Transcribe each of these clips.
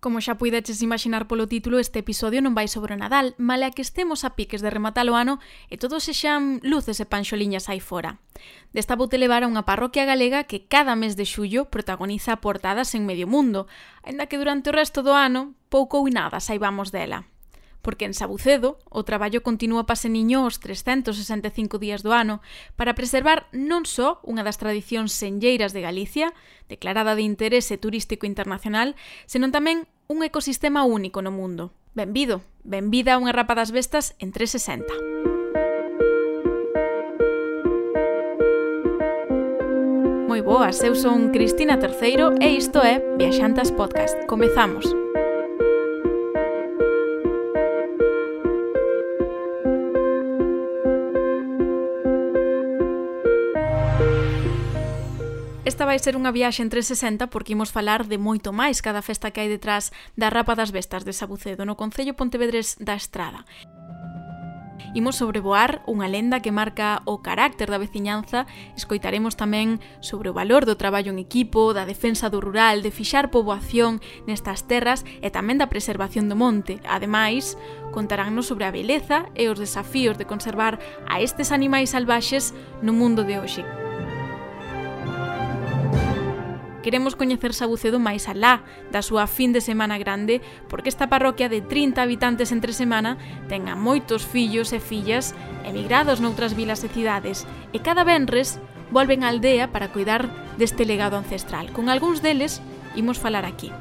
Como xa puideches imaginar polo título, este episodio non vai sobre o Nadal, male que estemos a piques de rematar o ano e todos sexan luces e panxoliñas aí fora. Desta vou te levar a unha parroquia galega que cada mes de xullo protagoniza portadas en medio mundo, aínda que durante o resto do ano pouco ou nada saibamos dela porque en Sabucedo o traballo continúa pase niño os 365 días do ano para preservar non só unha das tradicións senlleiras de Galicia, declarada de interese turístico internacional, senón tamén un ecosistema único no mundo. Benvido, benvida a unha rapa das bestas en 360. Moi boas, eu son Cristina Terceiro e isto é Viaxantas Podcast. Comezamos. Comezamos. vai ser unha viaxe en 360 porque imos falar de moito máis cada festa que hai detrás da Rapa das Bestas de Sabucedo no Concello Pontevedres da Estrada. Imos sobrevoar unha lenda que marca o carácter da veciñanza, escoitaremos tamén sobre o valor do traballo en equipo, da defensa do rural, de fixar poboación nestas terras e tamén da preservación do monte. Ademais, contarannos sobre a beleza e os desafíos de conservar a estes animais salvaxes no mundo de hoxe. Queremos coñecer Sabucedo máis alá da súa fin de semana grande, porque esta parroquia de 30 habitantes entre semana ten a moitos fillos e fillas emigrados noutras vilas e cidades, e cada venres volven á aldea para cuidar deste legado ancestral. Con algúns deles imos falar aquí.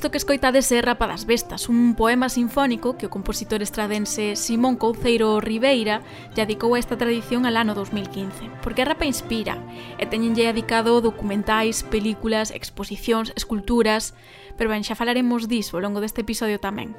Isto que escoitades é Rapa das Bestas, un poema sinfónico que o compositor estradense Simón Couceiro Ribeira lle adicou a esta tradición al ano 2015, porque a rapa inspira? E teñenlle adicado documentais, películas, exposicións, esculturas, pero ben, xa falaremos diso ao longo deste episodio tamén.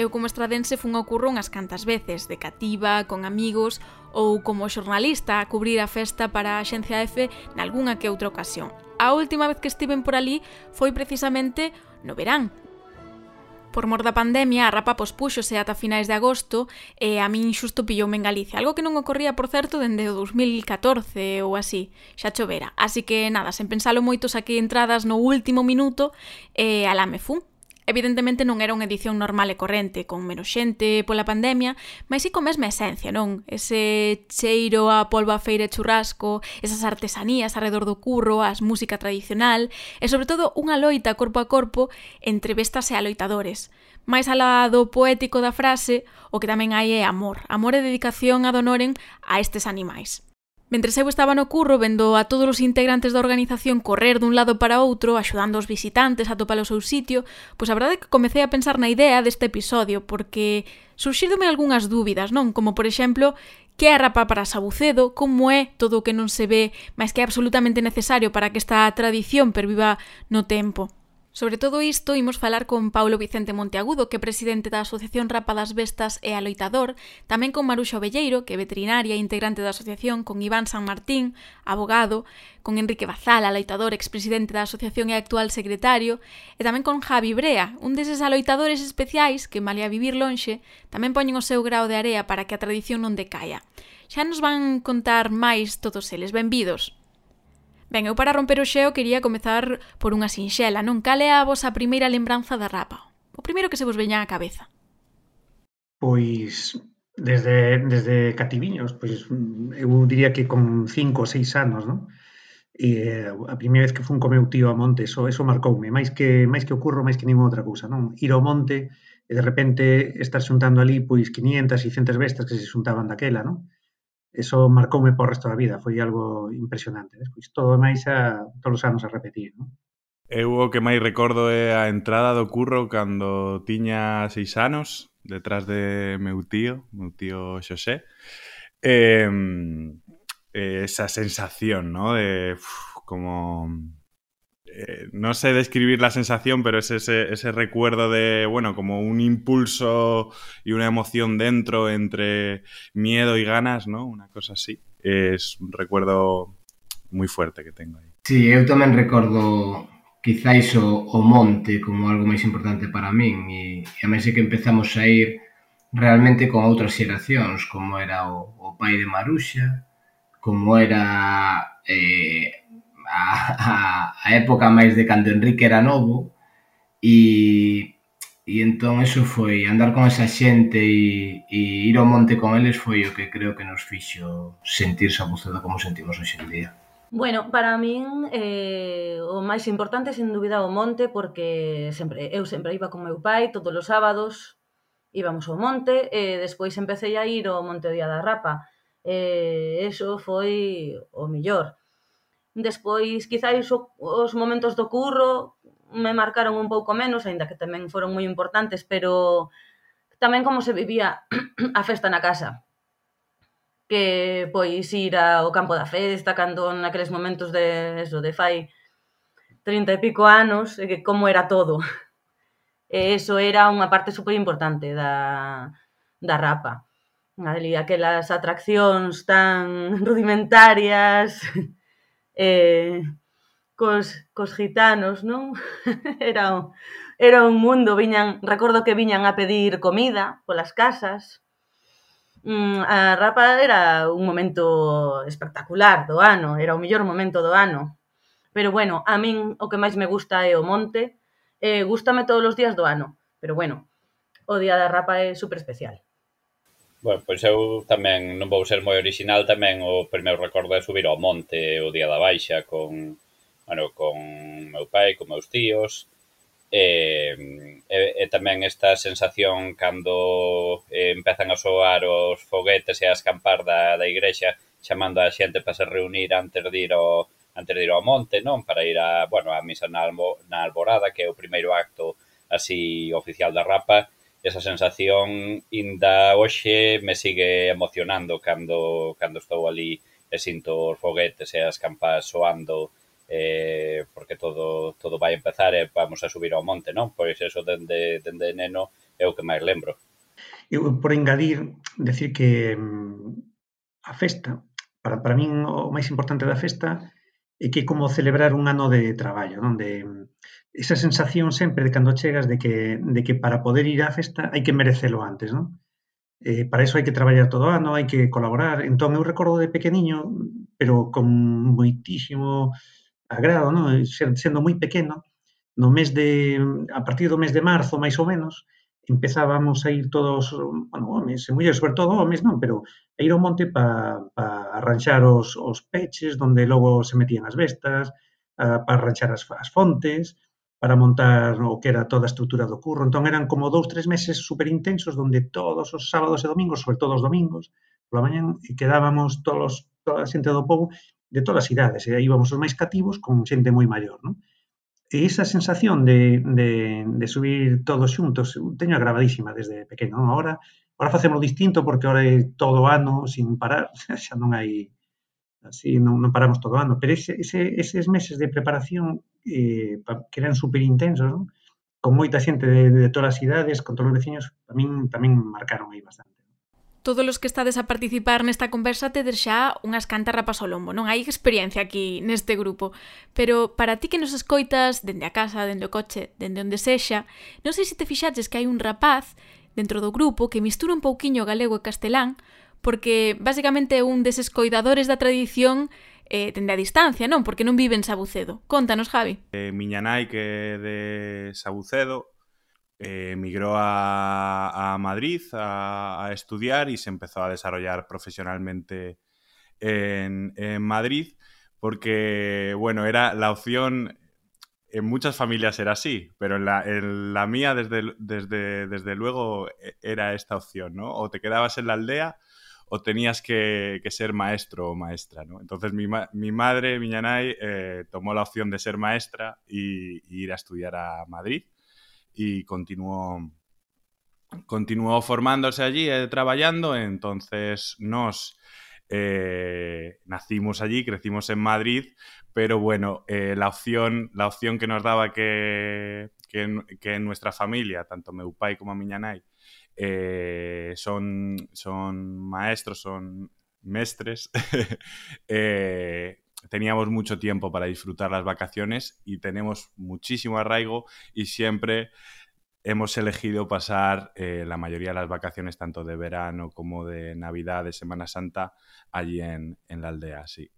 Eu como estradense fun ao curro unhas cantas veces, de cativa, con amigos ou como xornalista a cubrir a festa para a Xencia F nalgúnha que outra ocasión. A última vez que estiven por ali foi precisamente no verán, Por mor da pandemia, a rapa pospuxose ata finais de agosto e a min xusto pilloume en Galicia, algo que non ocorría, por certo, dende o 2014 ou así, xa chovera. Así que, nada, sen pensalo moito, saquei entradas no último minuto e alá me fun. Evidentemente non era unha edición normal e corrente, con menos xente pola pandemia, mas sí con mesma esencia, non? Ese cheiro a polvo a feira e churrasco, esas artesanías alrededor do curro, as música tradicional, e sobre todo unha loita corpo a corpo entre bestas e aloitadores. Mais alá do poético da frase, o que tamén hai é amor. Amor e dedicación a donoren a estes animais. Mentre eu estaba no curro vendo a todos os integrantes da organización correr dun lado para outro, axudando os visitantes a topar o seu sitio, pois a verdade é que comecei a pensar na idea deste episodio, porque surxírdome algunhas dúbidas, non? Como, por exemplo, que é a rapa para Sabucedo, como é todo o que non se ve, mas que é absolutamente necesario para que esta tradición perviva no tempo. Sobre todo isto imos falar con Paulo Vicente Monteagudo, que é presidente da Asociación Rapa das Bestas e Aloitador, tamén con Maruxo Velleiro, que é veterinaria e integrante da asociación, con Iván San Martín, abogado, con Enrique Bazal, aloitador, expresidente da asociación e actual secretario, e tamén con Javi Brea, un deses aloitadores especiais que, malia vivir lonxe, tamén poñen o seu grao de area para que a tradición non decaia. Xa nos van contar máis todos eles. Benvidos! Ben, eu para romper o xeo quería comezar por unha sinxela, non cal é a vosa primeira lembranza da rapa? O primeiro que se vos veña á cabeza. Pois desde, desde cativiños, pois eu diría que con cinco ou seis anos, non? E eh, a primeira vez que fun co meu tío a monte, eso, eso marcoume, máis que máis que ocurro, máis que ninguna outra cousa, non? Ir ao monte e de repente estar xuntando ali pois 500, 600 bestas que se xuntaban daquela, non? eso marcoume por resto da vida, foi algo impresionante. Despois todo máis a, todos os anos a repetir, non? Eu o que máis recordo é a entrada do curro cando tiña seis anos, detrás de meu tío, meu tío Xosé. Eh, esa sensación, ¿no? De uf, como eh, no sé describir la sensación, pero es ese, ese, recuerdo de, bueno, como un impulso y una emoción dentro entre miedo y ganas, ¿no? Una cosa así. Es un recuerdo moi fuerte que tengo aí. Sí, eu tamén recordo quizáis o, o monte como algo máis importante para min e, e a mí que empezamos a ir realmente con outras xeracións como era o, o pai de Maruxa como era eh, a, a, a época máis de cando Enrique era novo e, e entón eso foi andar con esa xente e, e ir ao monte con eles foi o que creo que nos fixo sentirse abuzada como sentimos hoxe en día. Bueno, para min eh, o máis importante sen dúbida o monte porque sempre eu sempre iba con meu pai todos os sábados íbamos ao monte e despois empecé a ir ao Monte Día da Rapa. Eh, eso foi o millor. Despois, quizáis os momentos do curro me marcaron un pouco menos, aínda que tamén foron moi importantes, pero tamén como se vivía a festa na casa. Que pois ir ao campo da festa cando naqueles momentos de eso, de fai 30 e pico anos, e que como era todo. E eso era unha parte super importante da, da rapa. Ali, aquelas atraccións tan rudimentarias, eh, cos, cos gitanos, non? era, un, era un mundo, viñan, recordo que viñan a pedir comida polas casas, mm, a rapa era un momento espectacular do ano, era o mellor momento do ano. Pero bueno, a min o que máis me gusta é o monte, eh, gustame todos os días do ano, pero bueno, o día da rapa é super especial. Bueno, pois eu tamén non vou ser moi original, tamén o primeiro recordo é subir ao monte o día da baixa con, bueno, con meu pai, con meus tíos, e, e, e tamén esta sensación cando eh, empezan a soar os foguetes e a escampar da, da igrexa chamando a xente para se reunir antes de ir ao, antes de ir ao monte, non? Para ir a, bueno, a misa na, albo, na alborada, que é o primeiro acto así oficial da rapa, esa sensación inda hoxe me sigue emocionando cando, cando estou ali e sinto os foguetes e as campas soando eh, porque todo, todo vai empezar e vamos a subir ao monte, non? Pois eso dende, dende neno é o que máis lembro. Eu, por engadir, decir que mm, a festa, para, para min o máis importante da festa é que como celebrar un ano de traballo, non? De esa sensación sempre de cando chegas de que de que para poder ir á festa hai que merecelo antes, non? Eh, para iso hai que traballar todo o ano, hai que colaborar. Entón, eu recordo de pequeniño, pero con moitísimo agrado, non? Sendo moi pequeno, no mes de a partir do mes de marzo, máis ou menos, empezábamos a ir todos, bueno, homens e mulleres, sobre todo homens non, pero a ir ao monte para pa arranxar os, os peches onde logo se metían as bestas, a, para arranxar as, as fontes, para montar o que era toda a estrutura do curro. Entón eran como dous, tres meses super intensos onde todos os sábados e domingos, sobre todo os domingos, pola mañan quedábamos todos, toda a xente do povo de todas as idades. E aí íbamos os máis cativos con xente moi maior, non? E esa sensación de, de, de subir todos xuntos, teño agravadísima desde pequeno. Non? Ahora, ahora facemos distinto porque ahora é todo ano sin parar, xa non hai así non, non paramos todo o ano, pero ese, ese, eses meses de preparación eh, que eran super intensos, non? con moita xente de, de todas as idades, con todos os veciños, tamén, tamén marcaron aí bastante todos os que estades a participar nesta conversa tedes xa unhas cantas rapas ao lombo, non hai experiencia aquí neste grupo, pero para ti que nos escoitas dende a casa, dende o coche, dende onde sexa, non sei se te fixaches que hai un rapaz dentro do grupo que mistura un pouquiño galego e castelán, porque basicamente é un deses coidadores da tradición eh, dende a distancia, non? Porque non vive en Sabucedo. Contanos, Javi. Eh, miña nai que é de Sabucedo, eh, emigró a, Madrid a, estudiar y se empezó a desarrollar profesionalmente en, Madrid porque, bueno, era la opción, en muchas familias era así, pero en la, la mía desde, desde, desde, luego e, era esta opción, ¿no? O te quedabas en la aldea o tenías que, ser maestro o maestra, ¿no? Entonces mi, mi madre, mi nanay, eh, tomó la opción de ser maestra y, y ir a estudiar a Madrid y continuó, continuó formándose allí, eh, trabajando, entonces nos Eh, nacimos allí, crecimos en Madrid, pero bueno, eh, la, opción, la opción que nos daba que, que, en nuestra familia, tanto meu pai como a miña nai, eh, son, son maestros, son mestres, teníamos mucho tiempo para disfrutar las vacaciones y tenemos muchísimo arraigo y siempre hemos elegido pasar eh, la mayoría de las vacaciones, tanto de verano como de Navidad, de Semana Santa, allí en, en la aldea, sí.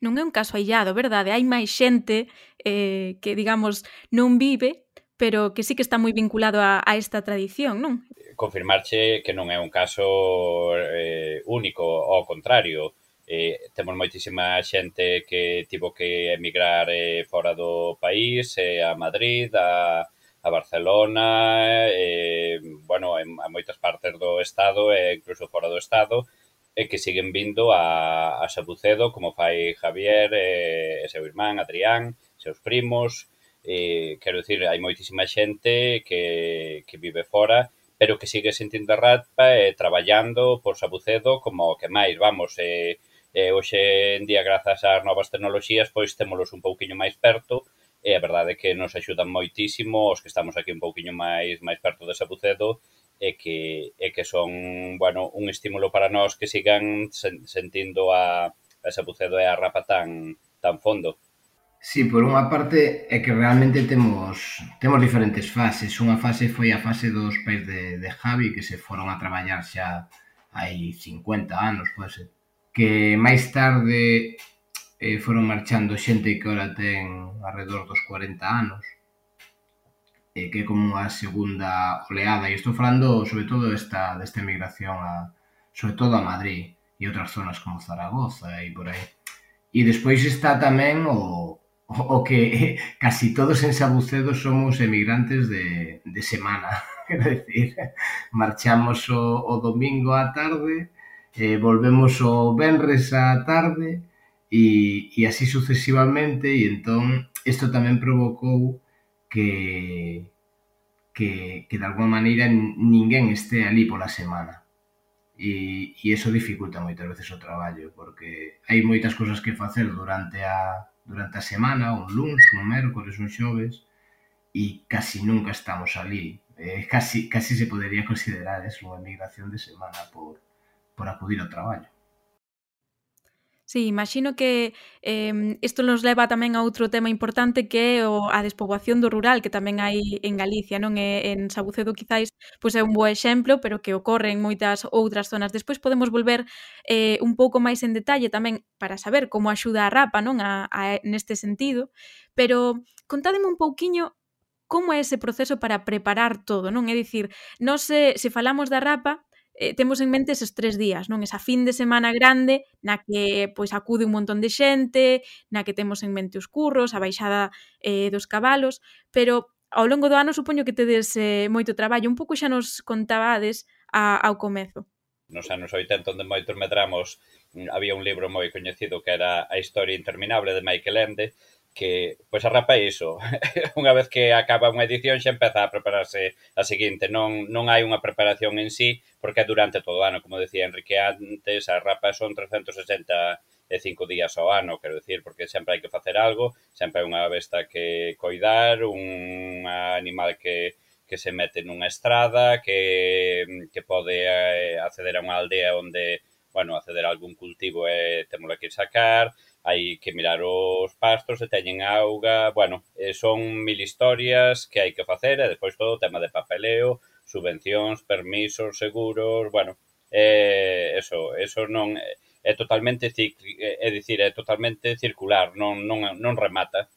Non é un caso aillado, verdade? Hai máis xente eh, que, digamos, non vive, pero que sí que está moi vinculado a, a esta tradición, non? Confirmarche que non é un caso eh, único, ao contrario. eh, temos moitísima xente que tivo que emigrar eh, fora do país, eh, a Madrid, a, a Barcelona, eh, bueno, en, a moitas partes do Estado, e eh, incluso fora do Estado, e eh, que siguen vindo a, a Sabucedo, como fai Javier, eh, e seu irmán, Adrián, seus primos, eh, quero dicir, hai moitísima xente que, que vive fora, pero que sigue sentindo a rapa e eh, traballando por Sabucedo como que máis, vamos, eh, E hoxe en día, grazas ás novas tecnoloxías, pois témolos un pouquiño máis perto e a verdade é que nos axudan moitísimo os que estamos aquí un pouquiño máis máis perto de Sabucedo e que, e que son, bueno, un estímulo para nós que sigan sen, sentindo a, a Sabucedo e a Rapa tan, tan fondo. Sí, por unha parte é que realmente temos temos diferentes fases. Unha fase foi a fase dos pais de, de Javi que se foron a traballar xa hai 50 anos, pode ser, que máis tarde eh, foron marchando xente que ora ten alrededor dos 40 anos, eh, que é como a segunda oleada, e estou falando sobre todo esta, desta emigración a, sobre todo a Madrid e outras zonas como Zaragoza e por aí. E despois está tamén o, o que casi todos en Sabucedo somos emigrantes de, de semana, quero decir, marchamos o, o domingo á tarde, eh, volvemos o venres á tarde e, e así sucesivamente e entón isto tamén provocou que que, que de alguma maneira ninguén este ali pola semana. E, e eso dificulta moitas veces o traballo porque hai moitas cousas que facer durante a durante a semana, un lunes, un mércores, un xoves e casi nunca estamos ali eh, casi, casi se podería considerar eso, unha migración de semana por, por acudir ao traballo. Sí, imagino que eh, isto nos leva tamén a outro tema importante que é o, a despoboación do rural que tamén hai en Galicia, non é en Sabucedo quizáis pois é un bo exemplo, pero que ocorre en moitas outras zonas. Despois podemos volver eh, un pouco máis en detalle tamén para saber como axuda a Rapa, non, a, a neste sentido, pero contádeme un pouquiño como é ese proceso para preparar todo, non? É dicir, non se, se falamos da rapa, eh, temos en mente eses tres días, non? Esa fin de semana grande na que pois acude un montón de xente, na que temos en mente os curros, a baixada eh, dos cabalos, pero ao longo do ano supoño que tedes eh, moito traballo, un pouco xa nos contabades a, ao comezo. Nos anos 80 onde moitos medramos mm, había un libro moi coñecido que era A historia interminable de Michael Ende, que pois arrapa iso. unha vez que acaba unha edición xa empeza a prepararse a seguinte. Non, non hai unha preparación en sí porque é durante todo o ano. Como decía Enrique antes, a rapa son 365 días ao ano, quero decir, porque sempre hai que facer algo, sempre hai unha besta que coidar, un animal que, que se mete nunha estrada, que, que pode eh, acceder a unha aldea onde, bueno, acceder a algún cultivo e temos que sacar, hai que mirar os pastos se teñen auga, bueno, eh, son mil historias que hai que facer e despois todo o tema de papeleo, subvencións, permisos, seguros, bueno, eh, eso, eso non é, é totalmente eh, é dicir, é totalmente circular, non, non, non remata.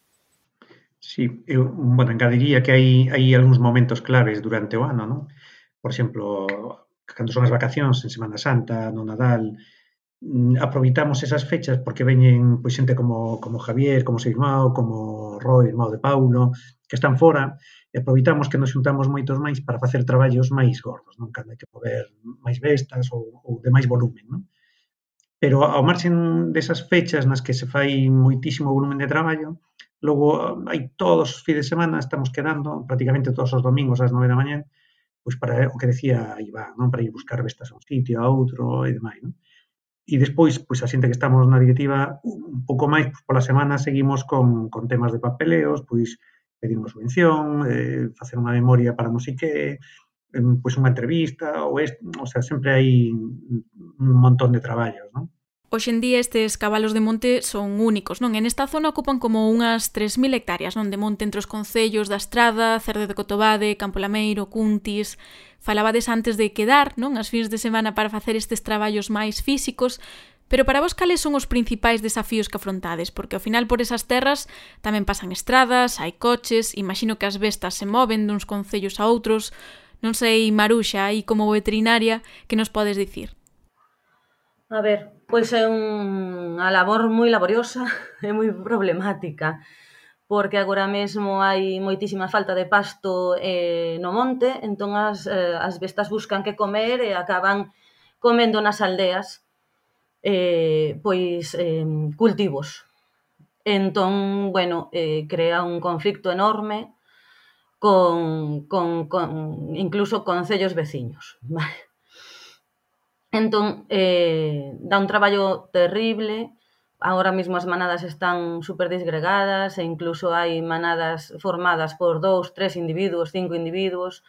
Sí, eu, bueno, engadiría que hai, hai algúns momentos claves durante o ano, non? Por exemplo, cando son as vacacións, en Semana Santa, no Nadal, Mm, aproveitamos esas fechas porque veñen pois, xente como, como Javier, como Seismao, como Roy, irmão de Paulo, que están fora, e aproveitamos que nos xuntamos moitos máis para facer traballos máis gordos, non? Cando hai que mover máis bestas ou, ou de máis volumen, non? Pero ao marxen desas fechas nas que se fai moitísimo volumen de traballo, logo ah, hai todos os fins de semana, estamos quedando prácticamente todos os domingos ás 9 da mañá, pois para o que decía Iván, non? Para ir buscar bestas a un sitio, a outro e demais, non? E despois, pois a xente que estamos na directiva un pouco máis pois, pola semana seguimos con, con temas de papeleos, pois pedir unha subvención, eh, facer unha memoria para non sei que, eh, pois unha entrevista, ou, est, o sea, sempre hai un montón de traballos, non? Hoxe día estes cabalos de monte son únicos, non? En esta zona ocupan como unhas 3.000 hectáreas, non? De monte entre os concellos da Estrada, Cerde de Cotobade, Campo Lameiro, Cuntis... Falabades antes de quedar, non? As fins de semana para facer estes traballos máis físicos, Pero para vos cales son os principais desafíos que afrontades? Porque ao final por esas terras tamén pasan estradas, hai coches, imagino que as bestas se moven duns concellos a outros. Non sei, Maruxa, aí como veterinaria, que nos podes dicir? A ver, pois é unha labor moi laboriosa e moi problemática porque agora mesmo hai moitísima falta de pasto eh, no monte, entón as, eh, as bestas buscan que comer e acaban comendo nas aldeas eh, pois eh, cultivos. Entón, bueno, eh, crea un conflicto enorme con, con, con incluso concellos veciños. Vale? Entón, eh, dá un traballo terrible, agora mesmo as manadas están super disgregadas e incluso hai manadas formadas por dous, tres individuos, cinco individuos,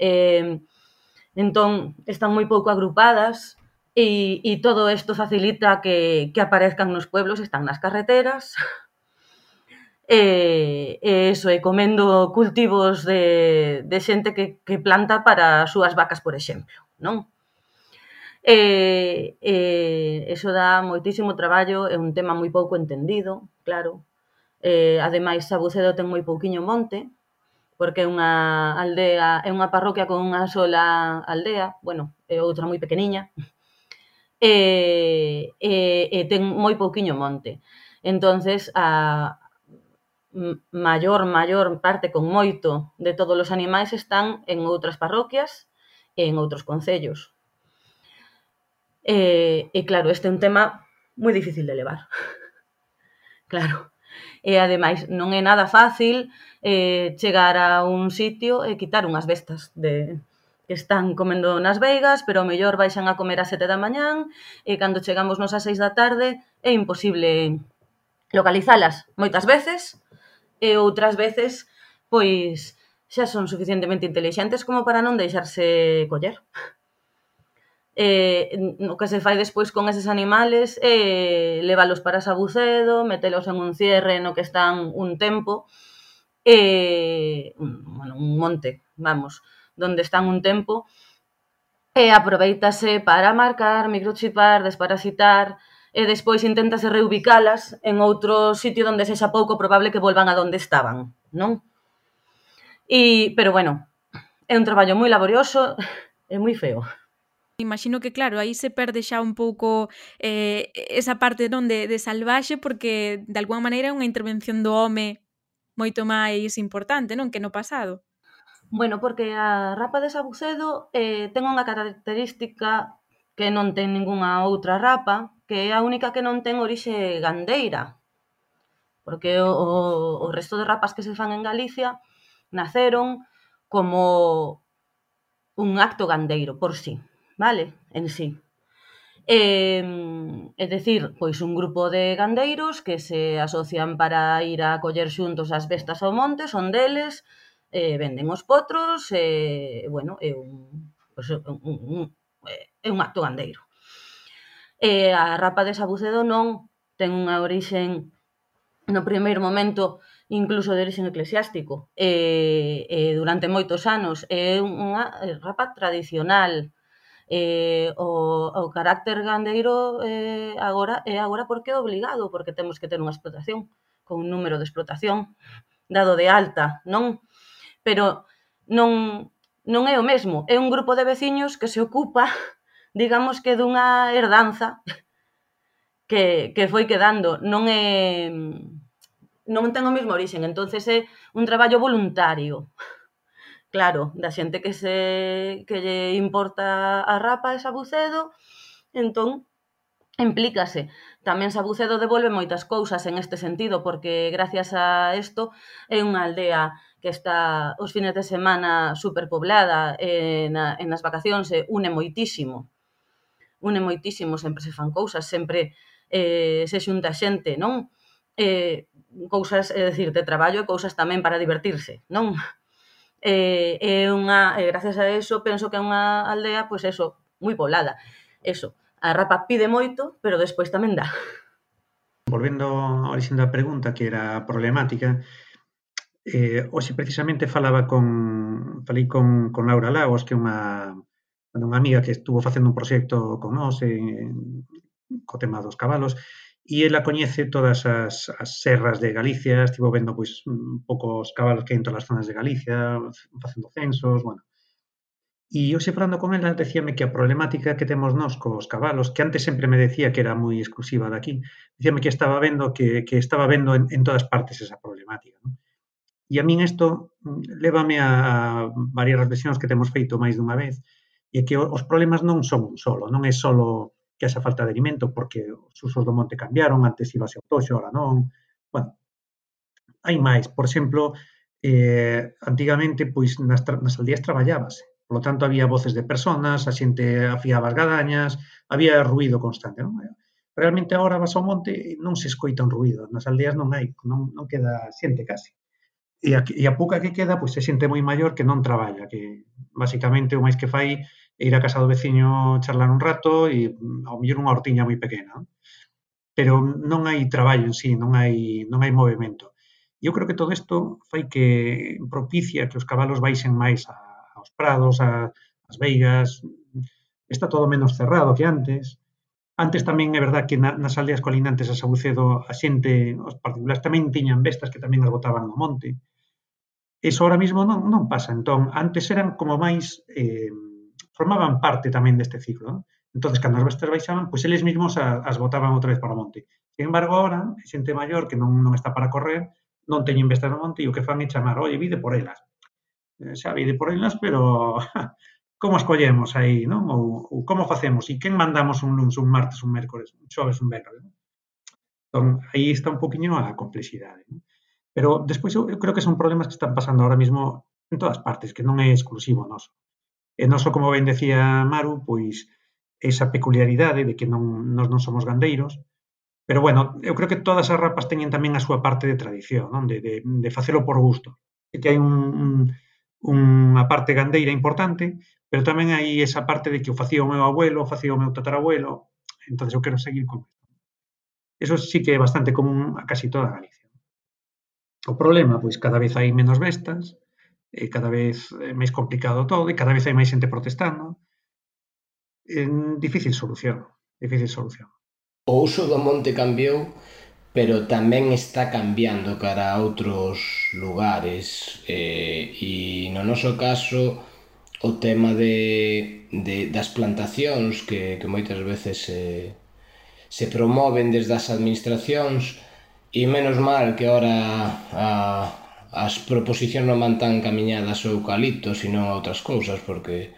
eh, entón están moi pouco agrupadas e, e todo isto facilita que, que aparezcan nos pueblos, están nas carreteras, e, e eso, e comendo cultivos de, de xente que, que planta para as súas vacas, por exemplo, non? E, e eso dá moitísimo traballo, é un tema moi pouco entendido, claro. E, ademais, Sabucedo ten moi pouquiño monte, porque é unha aldea, é unha parroquia con unha sola aldea, bueno, é outra moi pequeniña, e, e, e ten moi pouquiño monte. Entonces, a, maior, maior parte con moito de todos os animais están en outras parroquias e en outros concellos. E, e claro, este é un tema moi difícil de levar. claro. E ademais non é nada fácil eh, chegar a un sitio e quitar unhas bestas de, que están comendo nas veigas, pero ao mellor baixan a comer a sete da mañán, e cando chegamos nos a seis da tarde é imposible localizalas moitas veces, e outras veces, pois, xa son suficientemente intelixentes como para non deixarse coller. eh, o que se fai despois con eses animales é eh, leválos para Sabucedo, metelos en un cierre no que están un tempo, eh, un, bueno, un monte, vamos, donde están un tempo, e eh, aproveitase para marcar, microchipar, desparasitar, e despois inténtase reubicalas en outro sitio onde sexa pouco probable que volvan a donde estaban, non? E, pero bueno, é un traballo moi laborioso e moi feo. Imagino que claro, aí se perde xa un pouco eh, esa parte non de, de salvaxe porque de alguma maneira é unha intervención do home moito máis importante non que no pasado. Bueno, porque a rapa de Sabucedo eh, ten unha característica que non ten ningunha outra rapa, que é a única que non ten orixe gandeira, porque o, o, o resto de rapas que se fan en Galicia naceron como un acto gandeiro por sí vale? En sí. E, é dicir, pois un grupo de gandeiros que se asocian para ir a coller xuntos as bestas ao monte, son deles, eh, venden os potros, e, bueno, é un, pois, un, un, é un acto gandeiro. E a rapa de Sabucedo non ten unha orixen no primeiro momento incluso de orixen eclesiástico e, e durante moitos anos é unha rapa tradicional eh, o, o carácter gandeiro eh, agora é agora porque é obligado, porque temos que ter unha explotación con un número de explotación dado de alta, non? Pero non, non é o mesmo, é un grupo de veciños que se ocupa, digamos que dunha herdanza que, que foi quedando, non é non ten o mesmo orixen, entonces é un traballo voluntario. Claro, da xente que se que lle importa a rapa e Sabucedo, entón implícase. Tamén Sabucedo devolve moitas cousas en este sentido, porque gracias a isto é unha aldea que está os fines de semana superpoblada e na, en as vacacións se une moitísimo. Une moitísimo, sempre se fan cousas, sempre eh, se xunta xente, non? Eh, cousas, é dicir, de traballo e cousas tamén para divertirse, non? eh, é unha, eh, gracias a eso, penso que é unha aldea, pois eso, moi poblada. Eso, a rapa pide moito, pero despois tamén dá. Volvendo á orixen da pregunta, que era problemática, eh, hoxe precisamente falaba con, falei con, con Laura Lagos, que é unha, unha amiga que estuvo facendo un proxecto con nós en, co tema dos cabalos, e ela coñece todas as, as serras de Galicia, estivo vendo pois un pouco os cabalos que hai en todas as zonas de Galicia, facendo censos, bueno. E hoxe falando con ela, decíame que a problemática que temos nós cos cabalos, que antes sempre me decía que era moi exclusiva de aquí, decíame que estaba vendo que, que estaba vendo en, en todas partes esa problemática. Non? E a min isto mm, lévame a, a varias reflexións que temos feito máis dunha vez, e que os problemas non son un solo, non é solo que haxa falta de alimento porque os usos do monte cambiaron, antes iba ao toxo, ahora non. Bueno, hai máis, por exemplo, eh, antigamente pois nas, nas aldeas traballábase, Por lo tanto, había voces de personas, a xente afiaba as gadañas, había ruido constante. Non? Realmente agora vas ao monte e non se escoita un ruido, nas aldeas non hai, non, non queda xente casi. E a, e a pouca que queda, pois é xente moi maior que non traballa, que basicamente o máis que fai e ir a casa do veciño charlar un rato e mm, ao mellor unha hortiña moi pequena. Pero non hai traballo en sí, non hai, non hai movimento. Eu creo que todo isto fai que propicia que os cabalos baixen máis a, aos prados, a, as veigas, está todo menos cerrado que antes. Antes tamén é verdad que na, nas aldeas colinantes a Sabucedo a xente, os particulares tamén tiñan bestas que tamén as botaban no monte. Eso ahora mismo non, non pasa. Entón, antes eran como máis eh, formaban parte tamén deste ciclo. ¿no? entonces cando as bestas baixaban, pois eles mesmos as, as botaban outra vez para o monte. Sin embargo, agora, xente maior que non, non está para correr, non teñen bestas no monte e o que fan é chamar, oi, vide por elas. Eh, xa vide por elas, pero como escollemos aí, non? Ou, ou como facemos? E quen mandamos un lunes, un martes, un mércores, un xoves, un venres? Non? Entón, aí está un poquinho a complexidade. Non? Pero despois eu, eu creo que son problemas que están pasando ahora mismo en todas partes, que non é exclusivo noso. E noso, como ben decía Maru, pois esa peculiaridade de que non, nós non somos gandeiros, pero bueno, eu creo que todas as rapas teñen tamén a súa parte de tradición, non? De, de, de facelo por gusto. E que hai un, un, unha parte gandeira importante, pero tamén hai esa parte de que o facía o meu abuelo, o facía o meu tatarabuelo, entonces eu quero seguir con isto. Eso sí que é bastante común a casi toda Galicia. O problema, pois cada vez hai menos bestas, e cada vez é máis complicado todo e cada vez hai máis xente protestando. É difícil solución, difícil solución. O uso do monte cambiou, pero tamén está cambiando cara a outros lugares eh, e no noso caso o tema de, de das plantacións que, que moitas veces se, eh, se promoven desde as administracións e menos mal que ahora a, as proposicións non van tan camiñadas ao eucalipto, sino a outras cousas, porque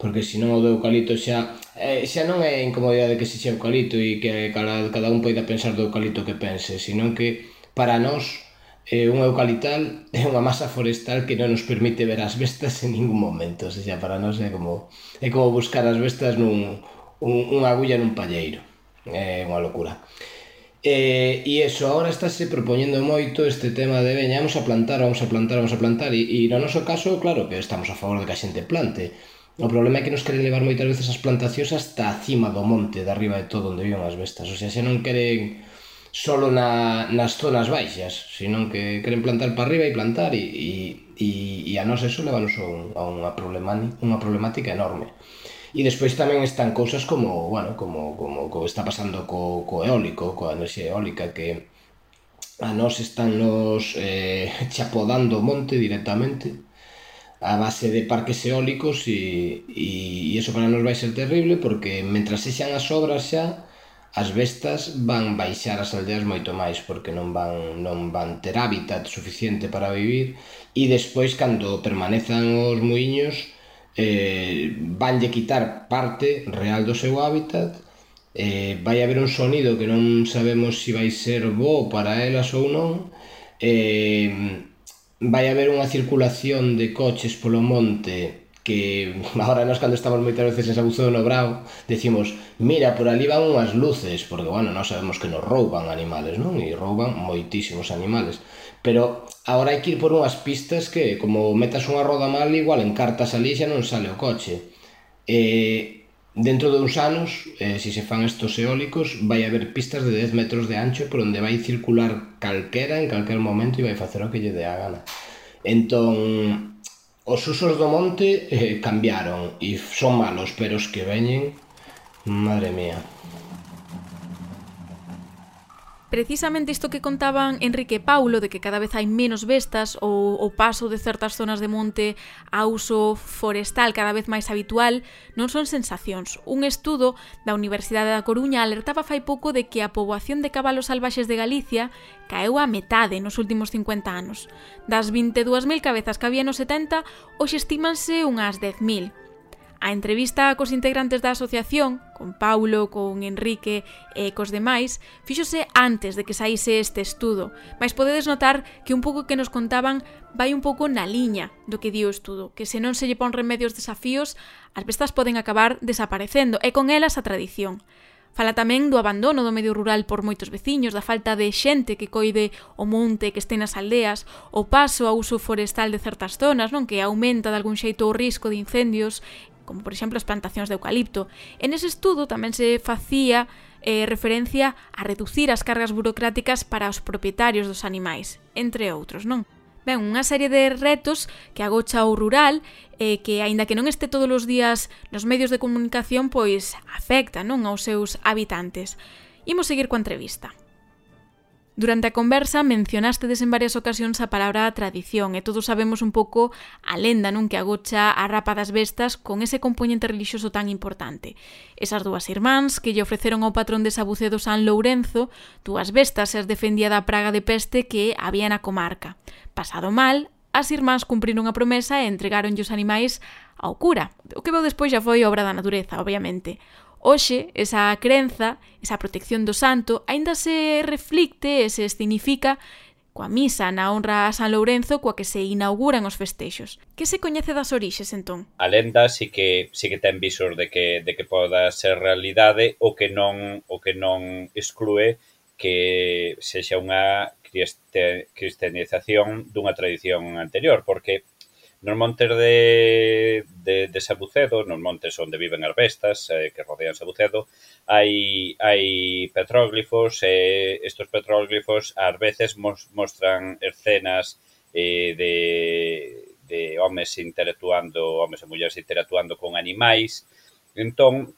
porque senón o do eucalipto xa eh, xa non é incomodidade que se xa eucalipto e que cada, cada un poida pensar do eucalipto que pense, senón que para nós eh, un eucaliptal é unha masa forestal que non nos permite ver as bestas en ningún momento, ou sea, para nós é como é como buscar as bestas nun un, unha agulla nun palleiro. É unha locura. E, e eso, agora estáse propoñendo moito este tema de veñamos a plantar, vamos a plantar, vamos a plantar e, e no noso caso, claro, que estamos a favor de que a xente plante. O problema é que nos queren levar moitas veces as plantacións hasta a cima do monte, de arriba de todo onde viven as bestas. O sea, xa non queren solo na, nas zonas baixas Senón que queren plantar para arriba e plantar E, e, e a nos eso levanos a, un, a unha, problemática enorme. E despois tamén están cousas como, bueno, como, como, como está pasando co, co eólico, coa enerxía eólica, que a nos están nos eh, chapodando o monte directamente a base de parques eólicos e, e, e eso para nos vai ser terrible porque mentras sexan as obras xa as bestas van baixar as aldeas moito máis porque non van, non van ter hábitat suficiente para vivir. E despois cando permanezan os muiños eh, vanlle quitar parte real do seu hábitat. Eh, vai haber un sonido que non sabemos se si vai ser bo para elas ou non. Eh, vai haber unha circulación de coches polo monte que agora nós cando estamos moitas veces en Sabuzo no Brao decimos, mira, por ali van unhas luces porque, bueno, nós sabemos que nos rouban animales, non? E rouban moitísimos animales. Pero agora hai que ir por unhas pistas que, como metas unha roda mal, igual encartas ali xa non sale o coche. E dentro de uns anos, eh, se se fan estos eólicos, vai haber pistas de 10 metros de ancho por onde vai circular calquera en calquer momento e vai facer o que lle dé a gana. Entón, os usos do monte eh, cambiaron e son malos, pero os que veñen, madre mía. Precisamente isto que contaban Enrique e Paulo de que cada vez hai menos bestas ou o paso de certas zonas de monte a uso forestal cada vez máis habitual non son sensacións. Un estudo da Universidade da Coruña alertaba fai pouco de que a poboación de cabalos salvaxes de Galicia caeu a metade nos últimos 50 anos. Das 22.000 cabezas que había nos 70, hoxe estímanse unhas 10.000. A entrevista cos integrantes da asociación, con Paulo, con Enrique e cos demais, fíxose antes de que saíse este estudo, mas podedes notar que un pouco que nos contaban vai un pouco na liña do que di o estudo, que se non se lle pon remedios desafíos, as bestas poden acabar desaparecendo, e con elas a tradición. Fala tamén do abandono do medio rural por moitos veciños, da falta de xente que coide o monte que este nas aldeas, o paso ao uso forestal de certas zonas, non que aumenta de algún xeito o risco de incendios como por exemplo as plantacións de eucalipto. En ese estudo tamén se facía eh, referencia a reducir as cargas burocráticas para os propietarios dos animais, entre outros, non? Ben, unha serie de retos que agocha o rural e eh, que, aínda que non este todos os días nos medios de comunicación, pois afecta non aos seus habitantes. Imos seguir coa entrevista. Durante a conversa mencionastedes en varias ocasións a palabra tradición e todos sabemos un pouco a lenda nun que agocha a rapa das bestas con ese componente relixioso tan importante. Esas dúas irmáns que lle ofreceron ao patrón de Sabucedo San Lourenzo dúas bestas e as defendía da praga de peste que había na comarca. Pasado mal, as irmáns cumpriron a promesa e entregaronlle os animais ao cura. O que veu despois xa foi obra da natureza, obviamente. Hoxe, esa crenza, esa protección do santo, aínda se reflicte e se escenifica coa misa na honra a San Lourenzo coa que se inauguran os festexos. Que se coñece das orixes, entón? A lenda sí que, sí que ten visor de que, de que poda ser realidade o que non, o que non exclúe que sexa unha cristianización dunha tradición anterior, porque Nos montes de, de, de Sabucedo, nos montes onde viven as bestas eh, que rodean Sabucedo, hai, hai petróglifos, e eh, estos petróglifos ás veces mos, mostran escenas eh, de, de homes interactuando, homes e mulleres interactuando con animais. Entón,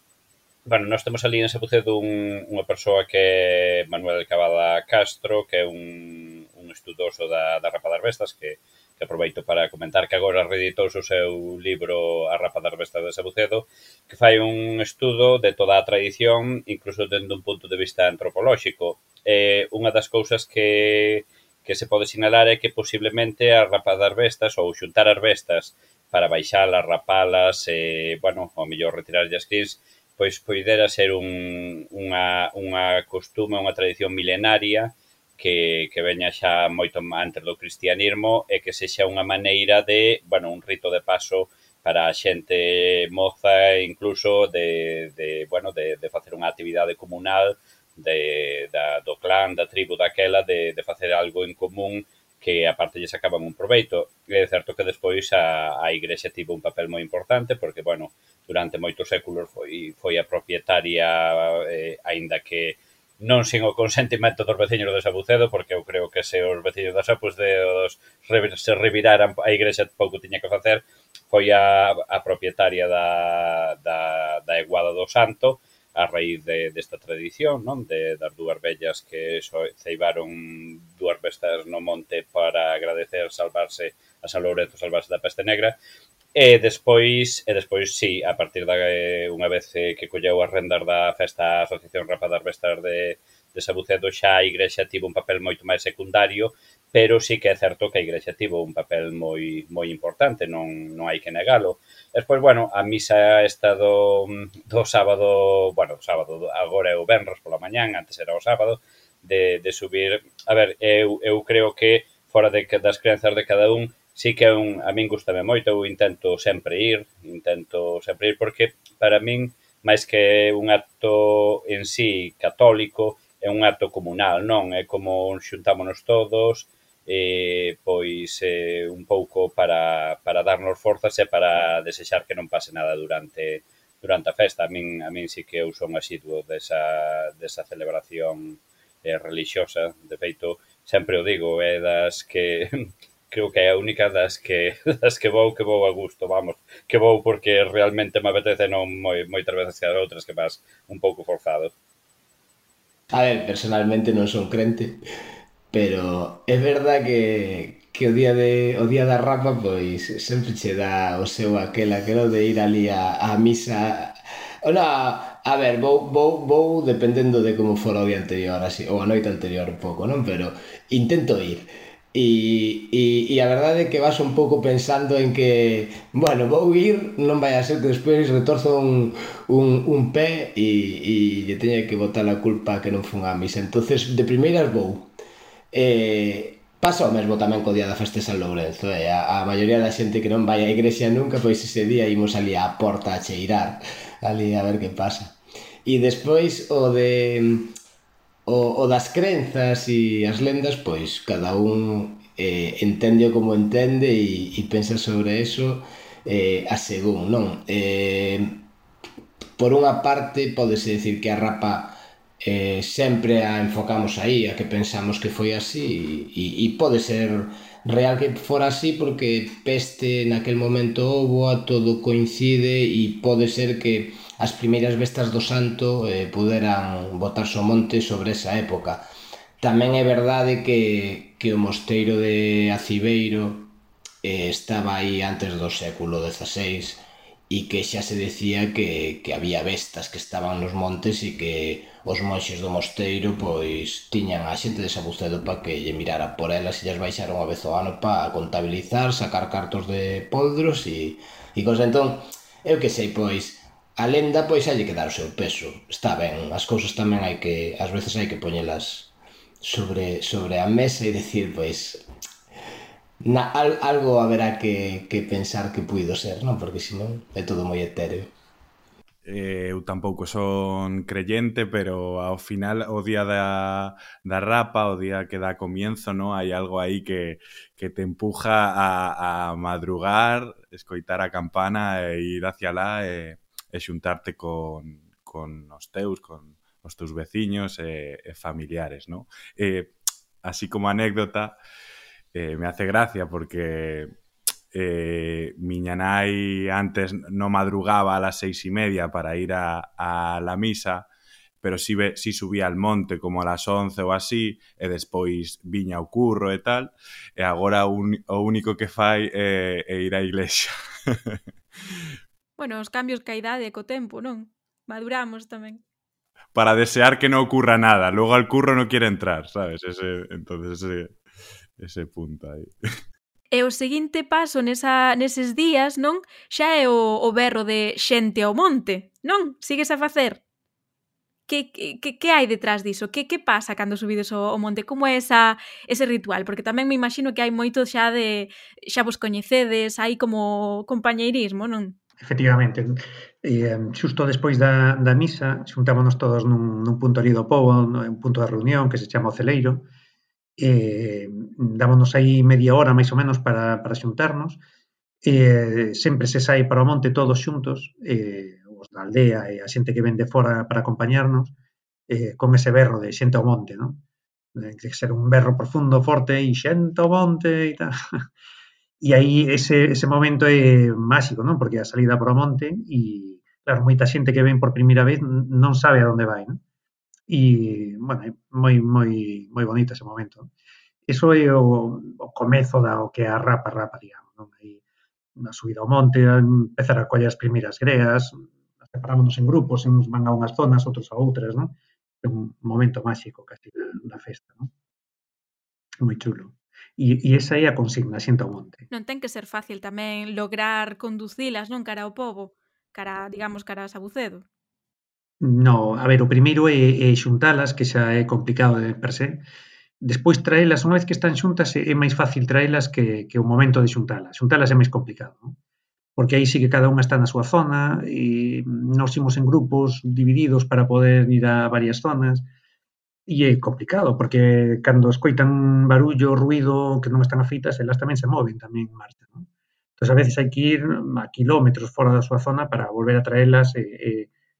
bueno, nós temos ali en Sabucedo un, unha persoa que é Manuel Cavada Castro, que é un, un estudoso da, da Rapa das Bestas, que é que aproveito para comentar que agora reeditou o seu libro A Rapa das Bestas de Sabucedo, que fai un estudo de toda a tradición, incluso dende un punto de vista antropolóxico. E unha das cousas que, que se pode sinalar é que posiblemente a rapa das bestas ou xuntar as bestas para baixalas, rapalas, e, bueno, ao mellor retirar as cris, pois poidera ser un, unha, unha costume, unha tradición milenaria que, que veña xa moito antes do cristianismo e que sexa unha maneira de, bueno, un rito de paso para a xente moza incluso de, de bueno, de, de facer unha actividade comunal de, da, do clan, da tribu daquela, de, de facer algo en común que aparte lle sacaban un proveito. É certo que despois a, a Igrexa tivo un papel moi importante porque, bueno, durante moitos séculos foi, foi a propietaria, eh, aínda que non sin o consentimento dos veciños de Sabucedo, porque eu creo que se os veciños da Sabucedo se reviraran a igrexa pouco tiña que facer, foi a, a propietaria da, da, da Eguada do Santo, a raíz de, desta tradición, non? De, das dúas vellas que so, ceibaron dúas bestas no monte para agradecer salvarse a San Lourenzo, salvarse da peste negra, E despois, e despois sí, a partir da eh, unha vez eh, que colleu as rendas da festa a Asociación Rapa das Bestas de, de Sabucedo, xa a Igrexa tivo un papel moito máis secundario, pero sí que é certo que a Igrexa tivo un papel moi moi importante, non, non hai que negalo. Despois, bueno, a misa esta do, do sábado, bueno, sábado, agora é o Benros pola mañán, antes era o sábado, de, de subir, a ver, eu, eu creo que fora de, das crenzas de cada un, sí que é un, a min gustame moito, eu intento sempre ir, intento sempre ir, porque para min, máis que un acto en sí católico, é un acto comunal, non? É como xuntámonos todos, eh, pois eh, un pouco para, para darnos forzas e para desexar que non pase nada durante durante a festa. A min, a min sí que eu son asiduo desa, desa celebración eh, religiosa. De feito, sempre o digo, é das que creo que é a única das que das que vou que vou a gusto, vamos, que vou porque realmente me apetece non moi moitas veces que as outras que vas un pouco forzado. A ver, personalmente non son crente, pero é verdad que, que o día de o día da rapa pois sempre che dá o seu aquel aquelo de ir ali a, a misa Ola, a ver, vou, vou, vou dependendo de como fora o día anterior así, ou a noite anterior un pouco, non? Pero intento ir. E, e, e a verdade é que vas un pouco pensando en que, bueno, vou ir, non vai a ser que despois retorzo un, un, un pé e, e lle teña que botar a culpa que non fun a misa. entonces de primeiras vou. Eh, pasa o mesmo tamén co día da festa de San Lourenzo. eh? a, a maioría da xente que non vai á igrexa nunca, pois ese día imos ali á porta a cheirar, ali a ver que pasa. E despois o de o, o das crenzas e as lendas, pois cada un eh, entende como entende e, e pensa sobre eso eh, a según, non? Eh, por unha parte, podese decir que a rapa eh, sempre a enfocamos aí, a que pensamos que foi así, e, e pode ser real que fora así porque peste naquel momento houbo, todo coincide e pode ser que as primeiras vestas do santo eh, puderan botar o monte sobre esa época. Tamén é verdade que, que o mosteiro de Acibeiro eh, estaba aí antes do século XVI e que xa se decía que, que había vestas que estaban nos montes e que os monxes do mosteiro pois tiñan a xente de Sabucedo para que lle mirara por elas e lles baixaron a vez o ano para contabilizar, sacar cartos de poldros e, e cosa. Entón, eu que sei, pois, a lenda pois hai que dar o seu peso. Está ben, as cousas tamén hai que, ás veces hai que poñelas sobre, sobre a mesa e decir, pois, na, al, algo haberá que, que pensar que puido ser, non? Porque senón é todo moi etéreo. Eh, eu tampouco son creyente, pero ao final o día da, da rapa, o día que dá comienzo, no hai algo aí que, que te empuja a, a madrugar, escoitar a campana e ir hacia lá e, e xuntarte con, con os teus, con os teus veciños e, e familiares, non? E, así como anécdota, eh, me hace gracia porque eh, miña nai antes no madrugaba a las seis y media para ir a, a la misa, pero si, ve, si subía al monte como a las 11 ou así, e despois viña o curro e tal, e agora un, o único que fai é, é ir á iglesia. Bueno, os cambios que a idade co tempo, non? Maduramos tamén. Para desear que non ocurra nada, logo al curro non quere entrar, sabes? Ese, entonces ese, ese punto aí. E o seguinte paso nesa, neses días, non? Xa é o, o berro de xente ao monte, non? Sigues a facer? Que, que, que hai detrás diso? Que, que pasa cando subides ao, ao monte? Como é esa, ese ritual? Porque tamén me imagino que hai moito xa de... Xa vos coñecedes, hai como compañeirismo, non? Efectivamente, eh, xusto despois da, da misa xuntámonos todos nun, nun punto ali do povo, un punto de reunión que se chama o Celeiro, eh, dámonos aí media hora máis ou menos para, para xuntarnos, eh, sempre se sai para o monte todos xuntos, eh, os da aldea e a xente que ven de fora para acompañarnos, eh, con ese berro de xente ao monte, non? Ten eh, que ser un berro profundo, forte, e xente ao monte e tal. E aí ese, ese momento é máxico, non? Porque a salida para o monte e, claro, moita xente que ven por primeira vez non sabe a onde vai, non? E, bueno, é moi, moi, moi bonito ese momento. Non? Eso é o, o comezo da o que é a rapa rapa, digamos, non? Aí, na subida ao monte, empezar a coller as primeiras greas, separámonos en grupos, uns van a unhas zonas, outros a outras, non? É un momento máxico casi da, da festa, non? Moi chulo. E, e esa é a consigna, xenta o monte. Non ten que ser fácil tamén lograr conducilas, non, cara ao povo, cara, digamos, cara a Sabucedo. No, a ver, o primeiro é, é xuntalas, que xa é complicado de per se. Despois traelas, unha vez que están xuntas, é máis fácil traelas que, que o momento de xuntalas. Xuntalas é máis complicado, non? porque aí sí que cada unha está na súa zona e nos imos en grupos divididos para poder ir a varias zonas E é complicado, porque cando escoitan barullo, ruido, que non están afeitas, elas tamén se moven tamén en marcha. Non? Entón, a veces hai que ir a kilómetros fora da súa zona para volver a traelas e, e,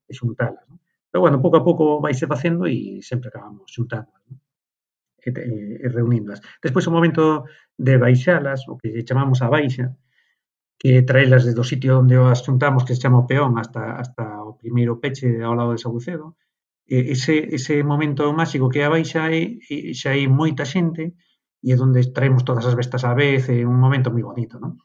e xuntalas. Non? Pero, bueno, pouco a pouco vaise facendo e sempre acabamos xuntando. Non? E, e, e reuníndolas. Despois o momento de baixalas, o que chamamos a baixa, que traelas desde o sitio onde as xuntamos, que se chama o peón, hasta, hasta o primeiro peche ao lado de Sabucedo, ese, ese momento máxico que a baixa é, xa hai moita xente e é onde traemos todas as bestas á vez, é un momento moi bonito, non?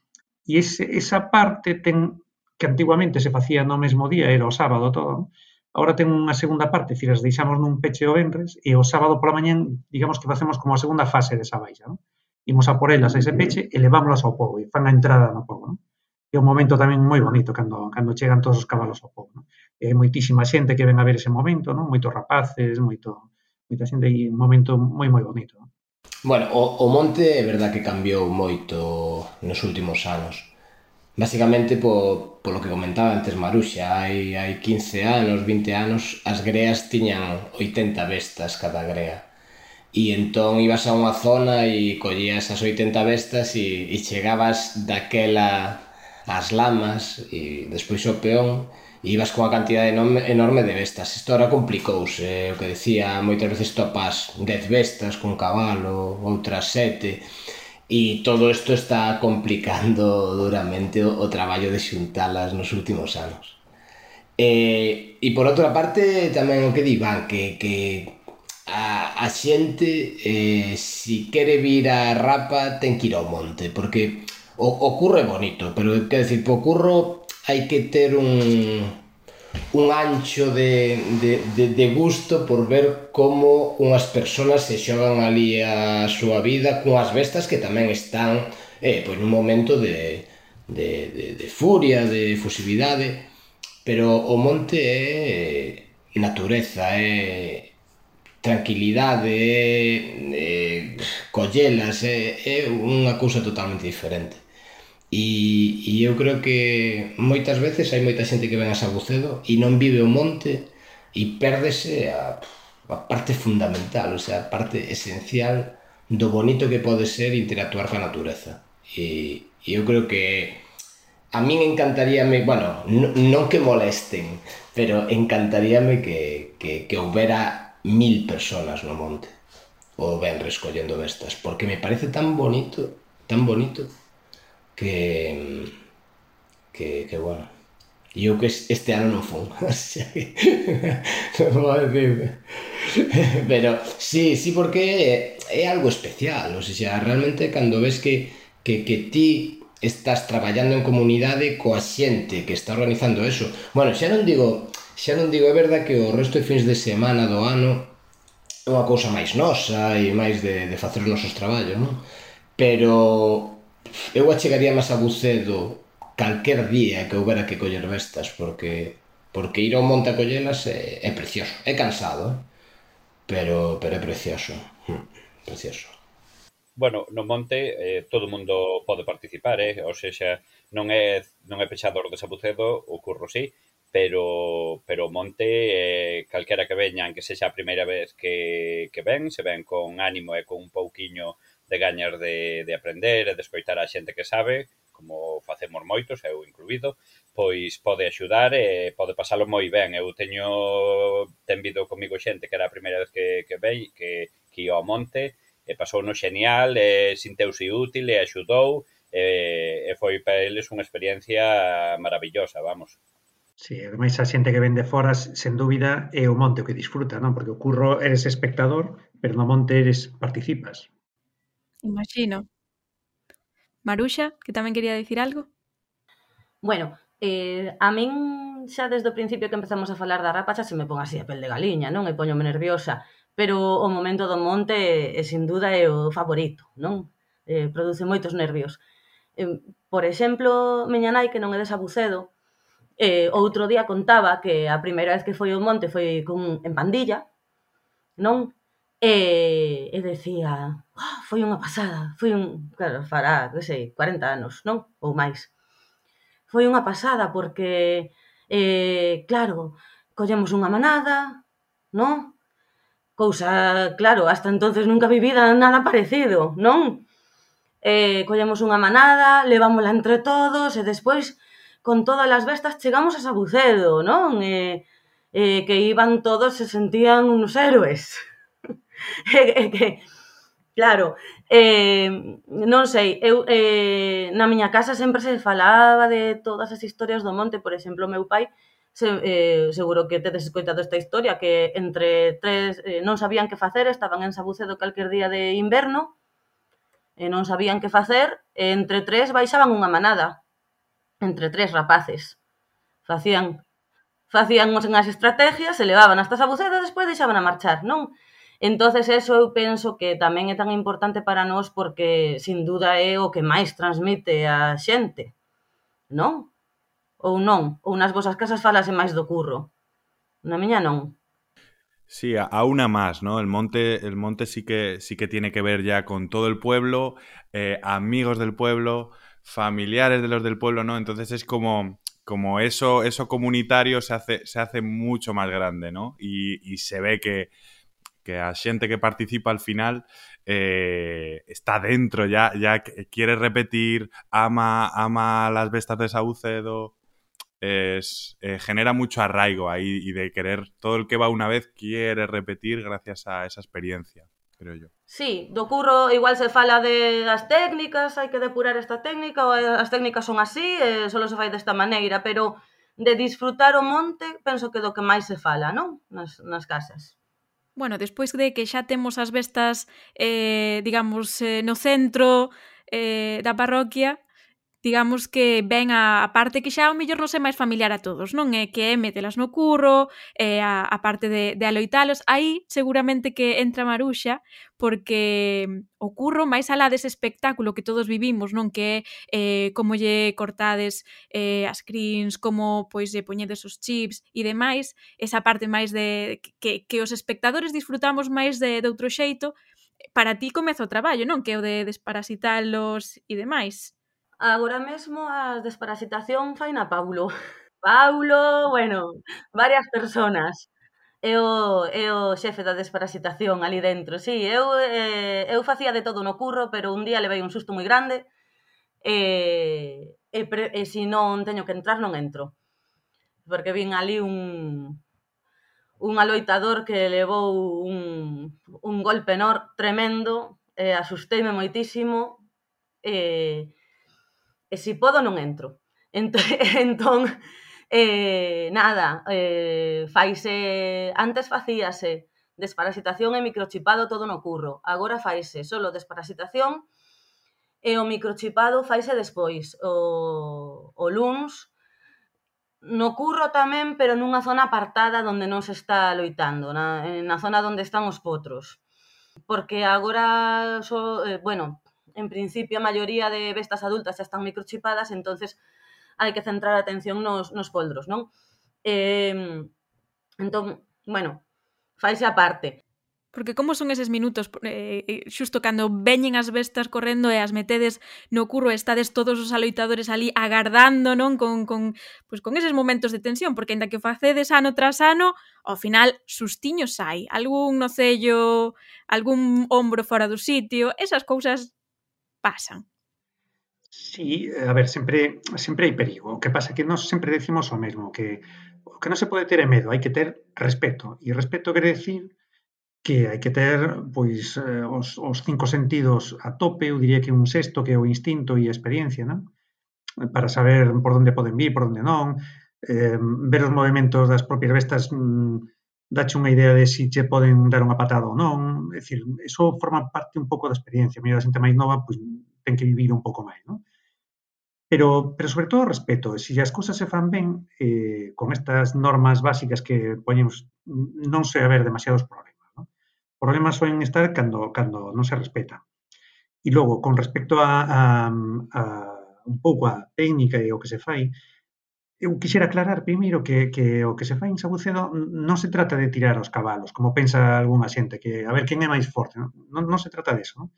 E ese, esa parte ten que antiguamente se facía no mesmo día, era o sábado todo, agora ten unha segunda parte, decir, as deixamos nun peche o venres e o sábado pola mañán, digamos que facemos como a segunda fase desa baixa, non? Imos a por elas a ese peche e levámoslas ao povo e fan a entrada no povo, non? É un momento tamén moi bonito cando, cando chegan todos os cabalos ao povo, non? eh, moitísima xente que ven a ver ese momento, non? Moitos rapaces, moito moita xente e un momento moi moi bonito. Non? Bueno, o, o monte é verdad que cambiou moito nos últimos anos. Básicamente po, polo que comentaba antes Maruxa, hai, hai 15 anos, 20 anos, as greas tiñan 80 bestas cada grea. E entón ibas a unha zona e collías as 80 bestas e, e chegabas daquela ás lamas e despois o peón ibas con a cantidade enorme de bestas. Isto ahora complicouse, eh, o que decía, moitas veces topas 10 bestas con cabalo, outras sete, e todo isto está complicando duramente o, o traballo de xuntalas nos últimos anos. E, e por outra parte, tamén o que di Iván, que, que a, a xente, eh, si quere vir a Rapa, ten que ir ao monte, porque o, o curro é bonito, pero quer decir, po curro hai que ter un, un ancho de, de, de, de gusto por ver como unhas persoas se xogan ali a súa vida cunhas bestas que tamén están eh, pois nun momento de, de, de, de furia, de fusividade pero o monte é eh, natureza, é tranquilidade, é, é collelas, é, é unha cousa totalmente diferente. E, e eu creo que moitas veces hai moita xente que ven a Sabucedo e non vive o monte e pérdese a, a parte fundamental, o sea, a parte esencial do bonito que pode ser interactuar coa natureza. E, e eu creo que a min encantaríame, bueno, non, que molesten, pero encantaríame que, que, que houbera mil personas no monte o ven recollendo bestas, porque me parece tan bonito, tan bonito, que, que, que bueno, e eu que este ano non fun, non vou decir, pero sí, sí porque é, é algo especial, ou sea, realmente cando ves que, que, que ti estás traballando en comunidade coa xente que está organizando eso, bueno, xa non digo, xa non digo, é verdad que o resto de fins de semana do ano é unha cousa máis nosa e máis de, de facer os nosos traballos, non? Pero eu achegaría máis a Bucedo calquer día que houbera que coller bestas, porque porque ir ao monte a collelas é, é precioso. É cansado, pero, pero é precioso. Hmm, precioso. Bueno, no monte eh, todo mundo pode participar, eh? ou seja, non é non é pechador de Sabucedo, o curro sí, pero pero o monte eh, calquera que veñan, que sexa a primeira vez que, que ven, se ven con ánimo e con un pouquiño de gañas de, de aprender e de escoitar a xente que sabe, como facemos moitos, eu incluído, pois pode axudar e pode pasalo moi ben. Eu teño ten vido comigo xente que era a primeira vez que, que vei, que, que ia ao monte, e pasou no genial, e sinteuse útil, e axudou, e, e foi para eles unha experiencia maravillosa, vamos. Sí, ademais a xente que ven de fora, sen dúbida, é o monte o que disfruta, non? Porque o curro eres espectador, pero no monte eres participas. Imagino. Maruxa, que tamén quería dicir algo? Bueno, eh, a min xa desde o principio que empezamos a falar da rapacha se me pon así a pel de galiña, non? E poñome nerviosa, pero o momento do monte é, sin duda é o favorito, non? Eh, produce moitos nervios. Eh, por exemplo, miña nai que non é de Sabucedo, eh, outro día contaba que a primeira vez que foi ao monte foi con en pandilla, non? E, e decía, oh, foi unha pasada, foi un, claro, fará, que sei, 40 anos, non? Ou máis. Foi unha pasada porque, eh, claro, collemos unha manada, non? Cousa, claro, hasta entonces nunca vivida nada parecido, non? Eh, collemos unha manada, levámola entre todos e despois con todas as bestas chegamos a Sabucedo, non? Eh, eh, que iban todos se sentían unos héroes. claro, eh, non sei, eu eh, na miña casa sempre se falaba de todas as historias do monte, por exemplo, meu pai se, eh, seguro que tedes escoitado esta historia que entre tres eh, non sabían que facer, estaban en Sabucedo calquer día de inverno e non sabían que facer, e entre tres baixaban unha manada entre tres rapaces. Facían facían unhas estrategias, se levaban hasta Sabucedo e despois deixaban a marchar, non? Entonces eso eu penso que tamén é tan importante para nós porque sin duda é o que máis transmite a xente, non? Ou non? Ou nas vosas casas falase máis do curro? Na miña non. Sí, a, una más, ¿no? El monte, el monte sí que sí que tiene que ver ya con todo el pueblo, eh, amigos del pueblo, familiares de los del pueblo, ¿no? Entonces es como, como eso, eso comunitario se hace, se hace mucho más grande, ¿no? Y, y se ve que, que a xente que participa al final eh, está dentro, ya, ya quiere repetir, ama, ama las bestas de Saucedo, es, eh, genera mucho arraigo ahí y de querer, todo el que va una vez quiere repetir gracias a esa experiencia, creo yo. Sí, do curro igual se fala de das técnicas, hai que depurar esta técnica, ou as técnicas son así, e só se fai desta maneira, pero de disfrutar o monte, penso que do que máis se fala, non? Nas, nas casas bueno, despois de que xa temos as bestas, eh, digamos, eh, no centro eh, da parroquia, digamos que ven a, a parte que xa o mellor non sei máis familiar a todos, non é que é metelas no curro, é a, a parte de, de aloitalos, aí seguramente que entra Maruxa, porque o curro máis alá dese espectáculo que todos vivimos, non que é eh, como lle cortades eh, as crins, como pois lle poñedes os chips e demais, esa parte máis de que, que os espectadores disfrutamos máis de, de outro xeito, para ti comeza o traballo, non? Que é o de desparasitalos e demais. Agora mesmo a desparasitación fai na Paulo. Paulo, bueno, varias personas. É o, é o xefe da desparasitación ali dentro. Sí, eu, eh, eu facía de todo no curro, pero un día levei un susto moi grande e, e, pre, e se non teño que entrar, non entro. Porque vin ali un, un aloitador que levou un, un golpe nor tremendo, e asusteime moitísimo, e, e se podo non entro. Entón, entón eh, nada, eh, faise, antes facíase desparasitación e microchipado todo no curro. Agora faise solo desparasitación e o microchipado faise despois, o, o LUNS, no curro tamén, pero nunha zona apartada onde non se está loitando, na, na zona onde están os potros. Porque agora, so, eh, bueno, en principio a maioría de bestas adultas xa están microchipadas, entonces hai que centrar a atención nos, nos poldros, non? Eh, entón, bueno, faise a parte. Porque como son eses minutos eh, eh, xusto cando veñen as bestas correndo e as metedes no curro e estades todos os aloitadores ali agardando, non? Con, con, pues, con eses momentos de tensión, porque ainda que facedes ano tras ano, ao final sustiños hai. Algún nocello, algún ombro fora do sitio, esas cousas pasan? Sí, eh, a ver, sempre sempre hai perigo. O que pasa é que nós sempre decimos o mesmo, que o que non se pode ter é medo, hai que ter respeto. E respeto quer decir que hai que ter pois eh, os, os cinco sentidos a tope, eu diría que un sexto que é o instinto e a experiencia, non? Para saber por onde poden vir, por onde non, eh, ver os movimentos das propias bestas mm, dache unha idea de si che poden dar unha patada ou non, é dicir, eso forma parte un pouco da experiencia, mellor a xente máis nova pois ten que vivir un pouco máis, non? Pero, pero sobre todo respeto, se si as cousas se fan ben, eh, con estas normas básicas que poñemos, non se haber demasiados problemas. ¿no? Problemas soen estar cando, cando non se respeta. E logo, con respecto a, a, a un pouco a técnica e o que se fai, Eu quixera aclarar primeiro que, que o que se fai en Sabucedo non se trata de tirar os cabalos, como pensa algunha xente, que a ver quen é máis forte, non, non, non se trata disso. Non?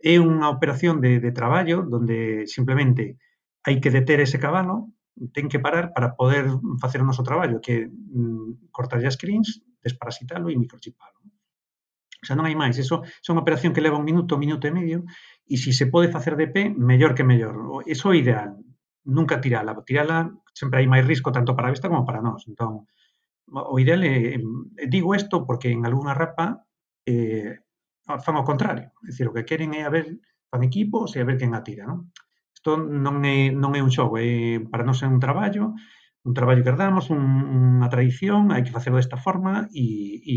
É unha operación de, de traballo donde simplemente hai que deter ese cabalo, ten que parar para poder facer o noso traballo, que mm, cortar as crins, desparasitalo e microchipalo. O sea, non hai máis. Eso, é unha operación que leva un minuto, un minuto e medio, e se se pode facer de pé, mellor que mellor. Eso é ideal nunca tirala. Tirala sempre hai máis risco tanto para a vista como para nós. Entón, o ideal é, digo isto porque en algunha rapa eh, fan o contrario. É dicir, o que queren é a ver fan equipos e a ver quen a tira, non? Isto non é, non é un xogo, é, para nós é un traballo, un traballo que herdamos, un, unha tradición, hai que facelo desta forma e, e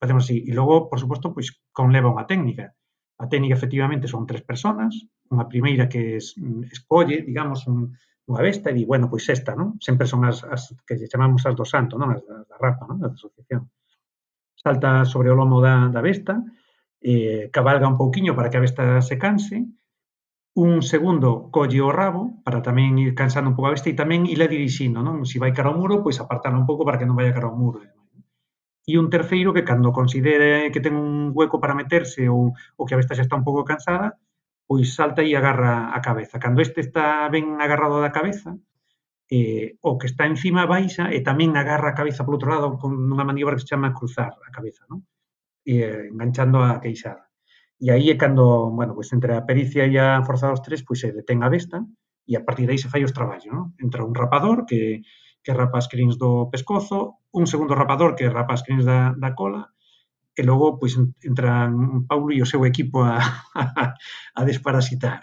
facemos así. E logo, por suposto, pois, conleva unha técnica. A técnica efectivamente son tres personas, unha primeira que es, escolle, digamos, un, unha besta e di, bueno, pois esta, non? Sempre son as, as que lle chamamos as do santo, non? As da, da rapa, non? As da asociación. Salta sobre o lomo da, da besta, eh, cabalga un pouquiño para que a besta se canse, un segundo colle o rabo para tamén ir cansando un pouco a besta e tamén ila dirixindo, non? Se si vai cara ao muro, pois apartalo un pouco para que non vaya cara ao muro, e un terceiro que cando considere que ten un hueco para meterse ou, ou que a besta xa está un pouco cansada, pois salta e agarra a cabeza. Cando este está ben agarrado da cabeza, eh, o que está encima baixa e tamén agarra a cabeza polo outro lado con unha maniobra que se chama cruzar a cabeza, non? Eh, enganchando a queixada. E aí é cando, bueno, pois entre a pericia e a forza dos tres, pois se detén a besta e a partir de aí se fai os traballos, non? Entra un rapador que, que rapa as crins do pescozo, un segundo rapador que rapa as crins da, da cola, e logo pois entran Paulo e o seu equipo a, a, a desparasitar.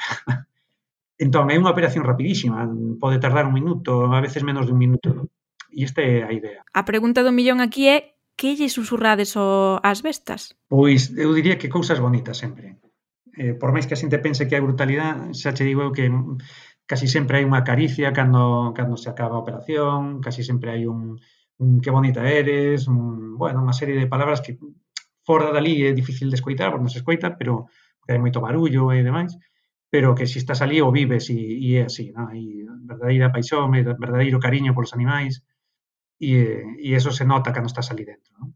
Entón, é unha operación rapidísima, pode tardar un minuto, a veces menos de un minuto. E esta é a idea. A pregunta do millón aquí é que lle susurrades o, as bestas? Pois eu diría que cousas bonitas sempre. Eh, por máis que a xente pense que hai brutalidade, xa che digo eu que casi sempre hai unha caricia cando, cando se acaba a operación, casi sempre hai un, un que bonita eres, un, bueno, unha serie de palabras que fora dali é difícil de escoitar, porque non se escoita, pero hai moito barullo e demais, pero que se estás ali o vives e, e é así, non? E verdadeira paixón, verdadeiro cariño polos animais, e, e eso se nota cando estás ali dentro, non?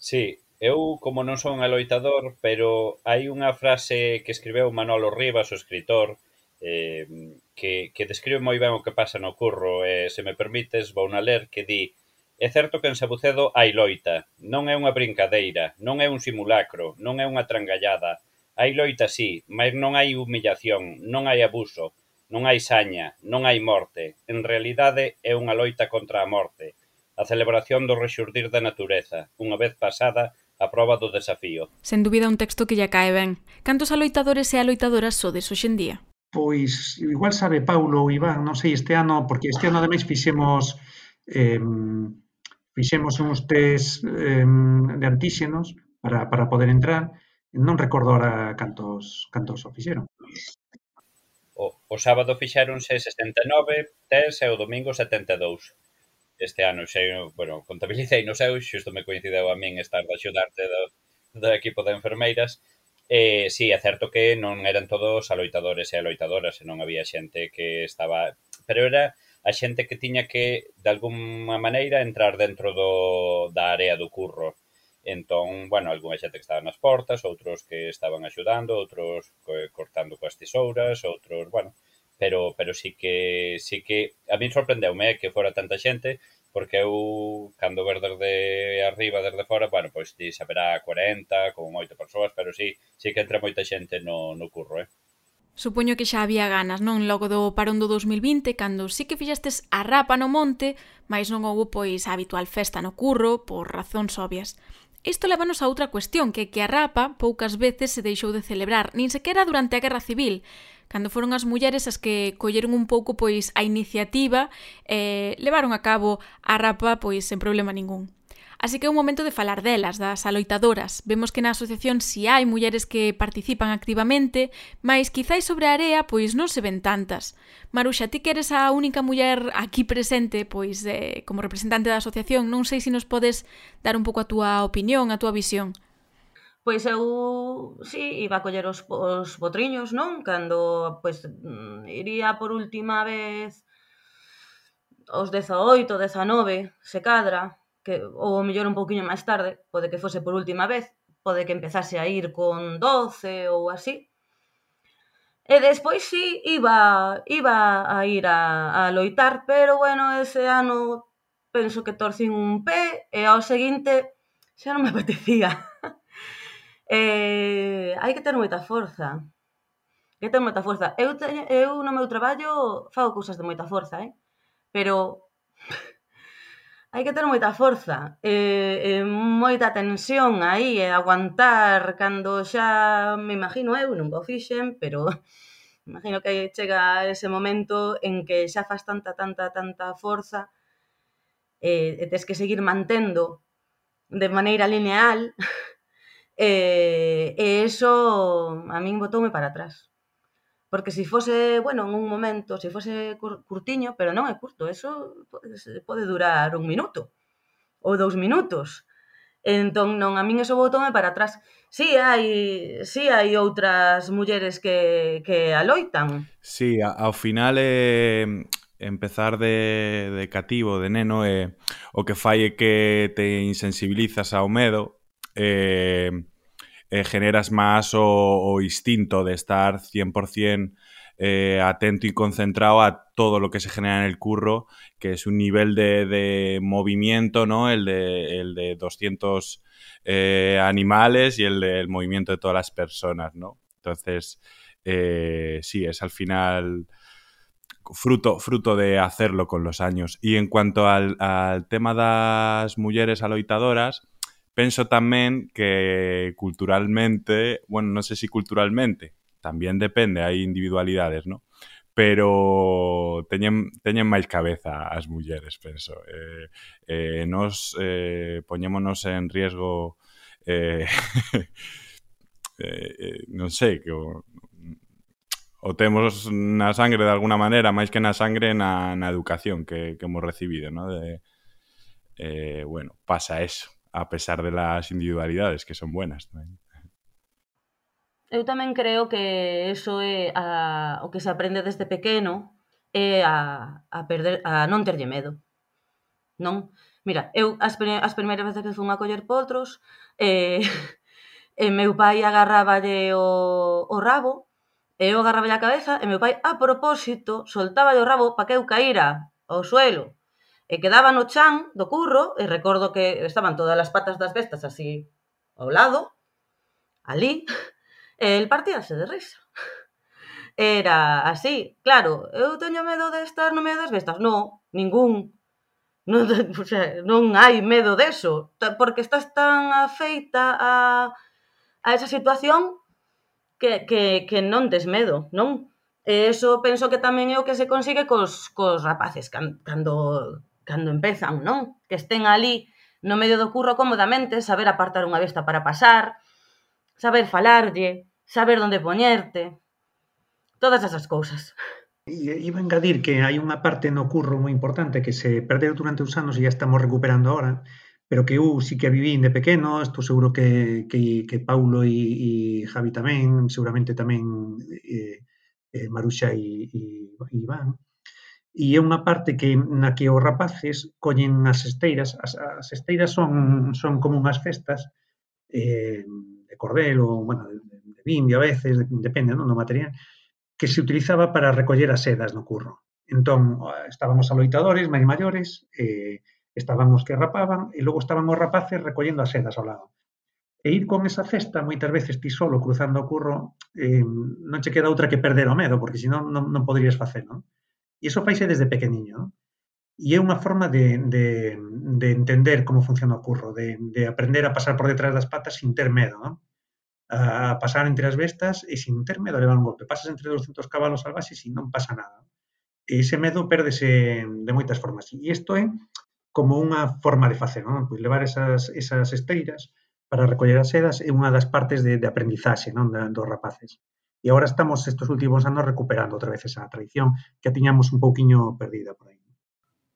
Sí, eu como non son aloitador, pero hai unha frase que escribeu Manolo Rivas, o escritor, eh, que, que describe moi ben o que pasa no curro e, eh, se me permites, vou na ler que di É certo que en Sabucedo hai loita, non é unha brincadeira, non é un simulacro, non é unha trangallada. Hai loita sí, mas non hai humillación, non hai abuso, non hai saña, non hai morte. En realidade é unha loita contra a morte, a celebración do rexurdir da natureza, unha vez pasada a prova do desafío. Sen dúbida un texto que lle cae ben. Cantos aloitadores e aloitadoras sodes hoxendía? Pois igual sabe Paulo ou Iván, non sei, este ano, porque este ano ademais fixemos eh, fixemos uns test eh, de antíxenos para, para poder entrar, non recordo ahora cantos, cantos o fixeron. O, o sábado fixeronse 69 test e o domingo 72. Este ano xa, bueno, contabilicei no seu, xusto me coincideu a min estar da xudarte do, do equipo de enfermeiras, Eh, sí, é certo que non eran todos aloitadores e aloitadoras, e non había xente que estaba... Pero era a xente que tiña que, de alguma maneira, entrar dentro do, da área do curro. Entón, bueno, algunha xente que estaba nas portas, outros que estaban axudando, outros cortando coas tesouras, outros, bueno, pero pero sí que sí que a mí sorprendeume eh, que fora tanta xente porque eu cando ver desde arriba, desde fora, bueno, pois ti saberá 40, como moito persoas, pero sí, sí que entra moita xente no, no curro, eh? Supoño que xa había ganas, non? Logo do parón do 2020, cando sí que fixestes a rapa no monte, mas non houve pois a habitual festa no curro por razóns obvias. Isto levanos a outra cuestión, que que a rapa poucas veces se deixou de celebrar, nin sequera durante a Guerra Civil, cando foron as mulleres as que colleron un pouco pois a iniciativa e eh, levaron a cabo a rapa pois sen problema ningún. Así que é un momento de falar delas, das aloitadoras. Vemos que na asociación si hai mulleres que participan activamente, mais quizáis sobre a area pois non se ven tantas. Maruxa, ti que eres a única muller aquí presente, pois eh, como representante da asociación, non sei se nos podes dar un pouco a túa opinión, a túa visión. Pois eu, sí, iba a coller os, os botriños, non? Cando, pois, iría por última vez aos 18, 19, se cadra, que, ou mellor un pouquiño máis tarde, pode que fose por última vez, pode que empezase a ir con 12 ou así. E despois sí, iba, iba a ir a, a loitar, pero bueno, ese ano penso que torcín un pé e ao seguinte xa non me apetecía. Eh, hai que ter moita forza. Hai que ter moita forza. Eu, teño, eu no meu traballo fago cousas de moita forza, eh? Pero hai que ter moita forza, eh, eh, moita tensión aí, eh, aguantar cando xa, me imagino eu, non o fixen, pero imagino que chega ese momento en que xa faz tanta, tanta, tanta forza eh, e tes que seguir mantendo de maneira lineal E, e eso a min botoume para atrás. Porque se fose, bueno, en un momento, se fose curtiño, pero non é curto, eso pode durar un minuto ou dous minutos. Entón, non, a min eso botoume para atrás. Sí, hai, sí, hai outras mulleres que, que aloitan. Sí, ao final é eh, empezar de, de cativo, de neno, eh, o que fai é que te insensibilizas ao medo, eh, eh, generas máis o, instinto de estar 100% eh, atento y concentrado a todo lo que se genera en el curro, que es un nivel de, de movimiento, ¿no? El de, el de 200 eh, animales y el del movimiento de todas las personas, ¿no? Entonces, sí, es al final fruto, fruto de hacerlo con los años. Y en cuanto al, al tema das mulleres aloitadoras, Penso tamén que culturalmente, bueno, non sei se si culturalmente, tamén depende, hai individualidades, ¿no? pero teñen, teñen máis cabeza as mulleres, penso. Eh, eh, nos eh, poñémonos en riesgo eh, eh, eh, non sei, que o, o temos na sangre de alguna maneira, máis que na sangre na, na educación que, que hemos recibido, ¿no? De, eh, eh, bueno, pasa eso a pesar de las individualidades que son buenas tamén. Eu tamén creo que eso é a, o que se aprende desde pequeno é a, a, perder, a non terlle medo. Non? Mira, eu as, as primeiras veces que fun a coller potros, eh, e meu pai agarráballe o, o rabo, e eu agarraballe a cabeza, e meu pai, a propósito, soltáballe o rabo para que eu caíra ao suelo e quedaba no chan do curro, e recordo que estaban todas as patas das bestas así ao lado, ali, e el partíase de risa. Era así, claro, eu teño medo de estar no medio das bestas, non, ningún, non, o sea, non hai medo deso, porque estás tan afeita a, a esa situación que, que, que non tes medo, non? E eso penso que tamén é o que se consigue cos, cos rapaces, cando cando empezan, non? Que estén ali no medio do curro cómodamente, saber apartar unha besta para pasar, saber falarlle, saber onde poñerte, todas esas cousas. Iba a engadir que hai unha parte no curro moi importante que se perdeu durante uns anos e ya estamos recuperando agora, pero que eu sí que vivín de pequeno, estou seguro que, que, que Paulo e, e Javi tamén, seguramente tamén eh, eh, Maruxa e, e, e Iván, e é unha parte que na que os rapaces collen as esteiras, as, as esteiras son son como unhas festas eh, de cordel ou bueno, de, de vimbio a veces, depende non, do material, que se utilizaba para recoller as sedas no curro. Entón, estábamos aloitadores, máis maiores, eh, estaban os que rapaban e logo estaban os rapaces recollendo as sedas ao lado. E ir con esa cesta, moitas veces ti solo cruzando o curro, eh, non che queda outra que perder o medo, porque senón non, non poderías facer, Non? E iso faise desde pequeniño. Non? E é unha forma de, de, de entender como funciona o curro, de, de aprender a pasar por detrás das patas sin ter medo, non? a pasar entre as bestas e sin ter medo a levar un golpe. Pasas entre 200 cabalos salvaxes e non pasa nada. E ese medo pérdese de moitas formas. E isto é como unha forma de facer, non? Pois levar esas, esas esteiras para recoller as sedas é unha das partes de, de aprendizaxe non? Da, dos rapaces. E agora estamos estes últimos anos recuperando outra vez esa tradición que tiñamos un pouquiño perdida por aí.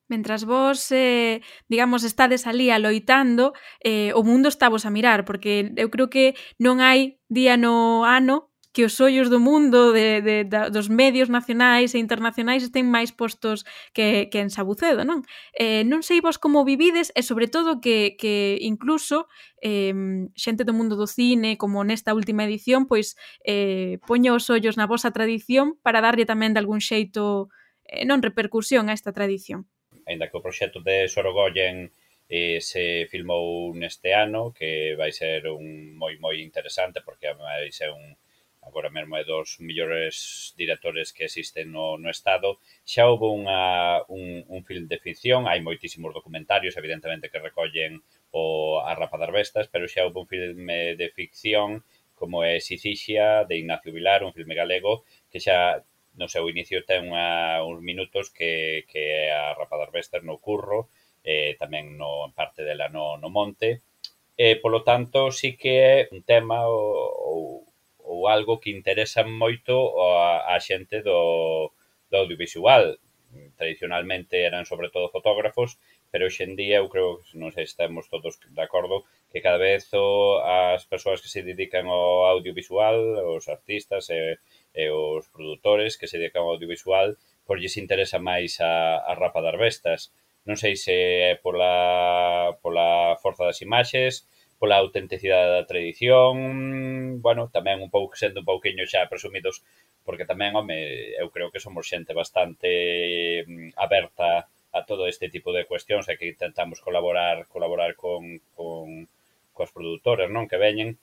Mentras vos, eh, digamos, estades ali aloitando, eh, o mundo está vos a mirar, porque eu creo que non hai día no ano que os ollos do mundo de, de, de dos medios nacionais e internacionais estén máis postos que, que en Sabucedo, non? Eh, non sei vos como vivides e sobre todo que, que incluso eh, xente do mundo do cine como nesta última edición pois eh, poño os ollos na vosa tradición para darlle tamén de algún xeito eh, non repercusión a esta tradición. Ainda que o proxecto de Sorogoyen eh, se filmou neste ano, que vai ser un moi moi interesante porque vai ser un, agora mesmo é dos millores directores que existen no, no Estado. Xa houve unha, un, un film de ficción, hai moitísimos documentarios, evidentemente, que recollen o a Rapa das Bestas, pero xa houve un filme de ficción como é Sicixia, de Ignacio Vilar, un filme galego, que xa no seu inicio ten unha, uns minutos que, que é a Rapa das Bestas no Curro, eh, tamén no parte dela no, no Monte, e, polo tanto, sí que é un tema ou, ou ou algo que interesa moito a, a xente do, do audiovisual. Tradicionalmente eran sobre todo fotógrafos, pero hoxe en día eu creo que non sei, estamos todos de acordo que cada vez o, as persoas que se dedican ao audiovisual, os artistas e, e os produtores que se dedican ao audiovisual, por lles interesa máis a, a rapa das bestas. Non sei se é pola, pola forza das imaxes, pola autenticidade da tradición, bueno, tamén un pouco sendo un pouquiño xa presumidos, porque tamén, home, eu creo que somos xente bastante mm, aberta a todo este tipo de cuestións e que intentamos colaborar colaborar con, con cos produtores, non, que veñen,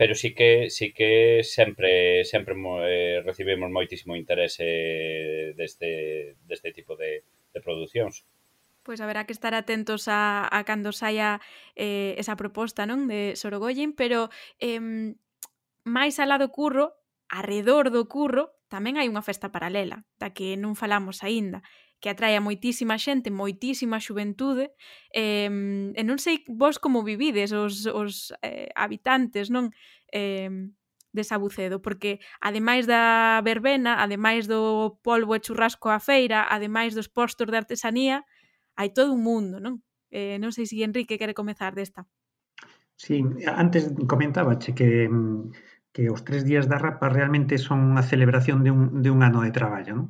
pero sí que sí que sempre sempre eh, recibimos moitísimo interese deste deste tipo de de producións. Pois haberá que estar atentos a, a cando saia eh, esa proposta non de Sorogoyen, pero eh, máis alá do curro, arredor do curro, tamén hai unha festa paralela, da que non falamos aínda, que atrae a moitísima xente, moitísima xuventude, eh, e non sei vos como vivides os, os eh, habitantes non? Eh, de Sabucedo, porque ademais da verbena, ademais do polvo e churrasco a feira, ademais dos postos de artesanía, hai todo un mundo, non? Eh, non sei se Enrique quere comezar desta. Sí, antes comentábache que mm, que os tres días da rapa realmente son unha celebración de un, de un ano de traballo. Non?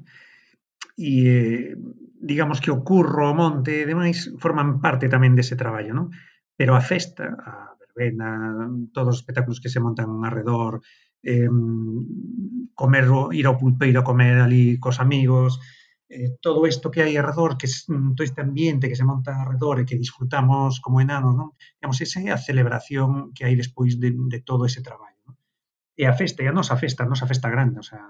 E eh, digamos que o curro, o monte e demais forman parte tamén dese traballo. Non? Pero a festa, a verbena, todos os espectáculos que se montan alrededor, eh, comer, ir ao pulpeiro a comer ali cos amigos, eh, todo isto que hai alrededor, que todo este ambiente que se monta alrededor e que disfrutamos como enanos, non? Digamos, esa celebración que hai despois de, todo ese traballo. Non? E a festa, e a nosa festa, a nosa festa grande, o sea,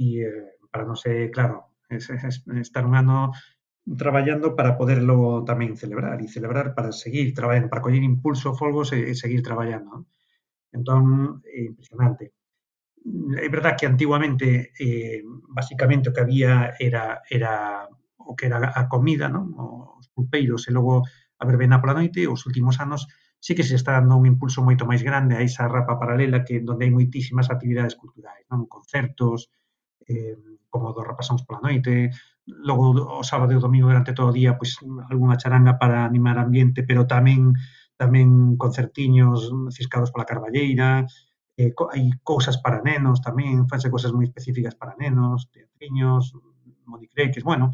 e eh, para non ser, claro, es, es, estar un ano traballando para poderlo tamén celebrar e celebrar para seguir traballando, para coller impulso, folgos e seguir traballando. Non? Entón, é impresionante Mm, é verdad que antiguamente eh, basicamente o que había era era o que era a comida, non? os pulpeiros e logo a verbena pola noite, os últimos anos sí que se está dando un impulso moito máis grande a esa rapa paralela que onde hai moitísimas actividades culturais, non? concertos, eh, como dos rapasóns pola noite, logo o sábado e o domingo durante todo o día, pois algunha charanga para animar ambiente, pero tamén tamén concertiños mm, ciscados pola Carballeira, eh, hai cousas para nenos tamén, fanse cousas moi específicas para nenos, teatriños, monicreques, bueno,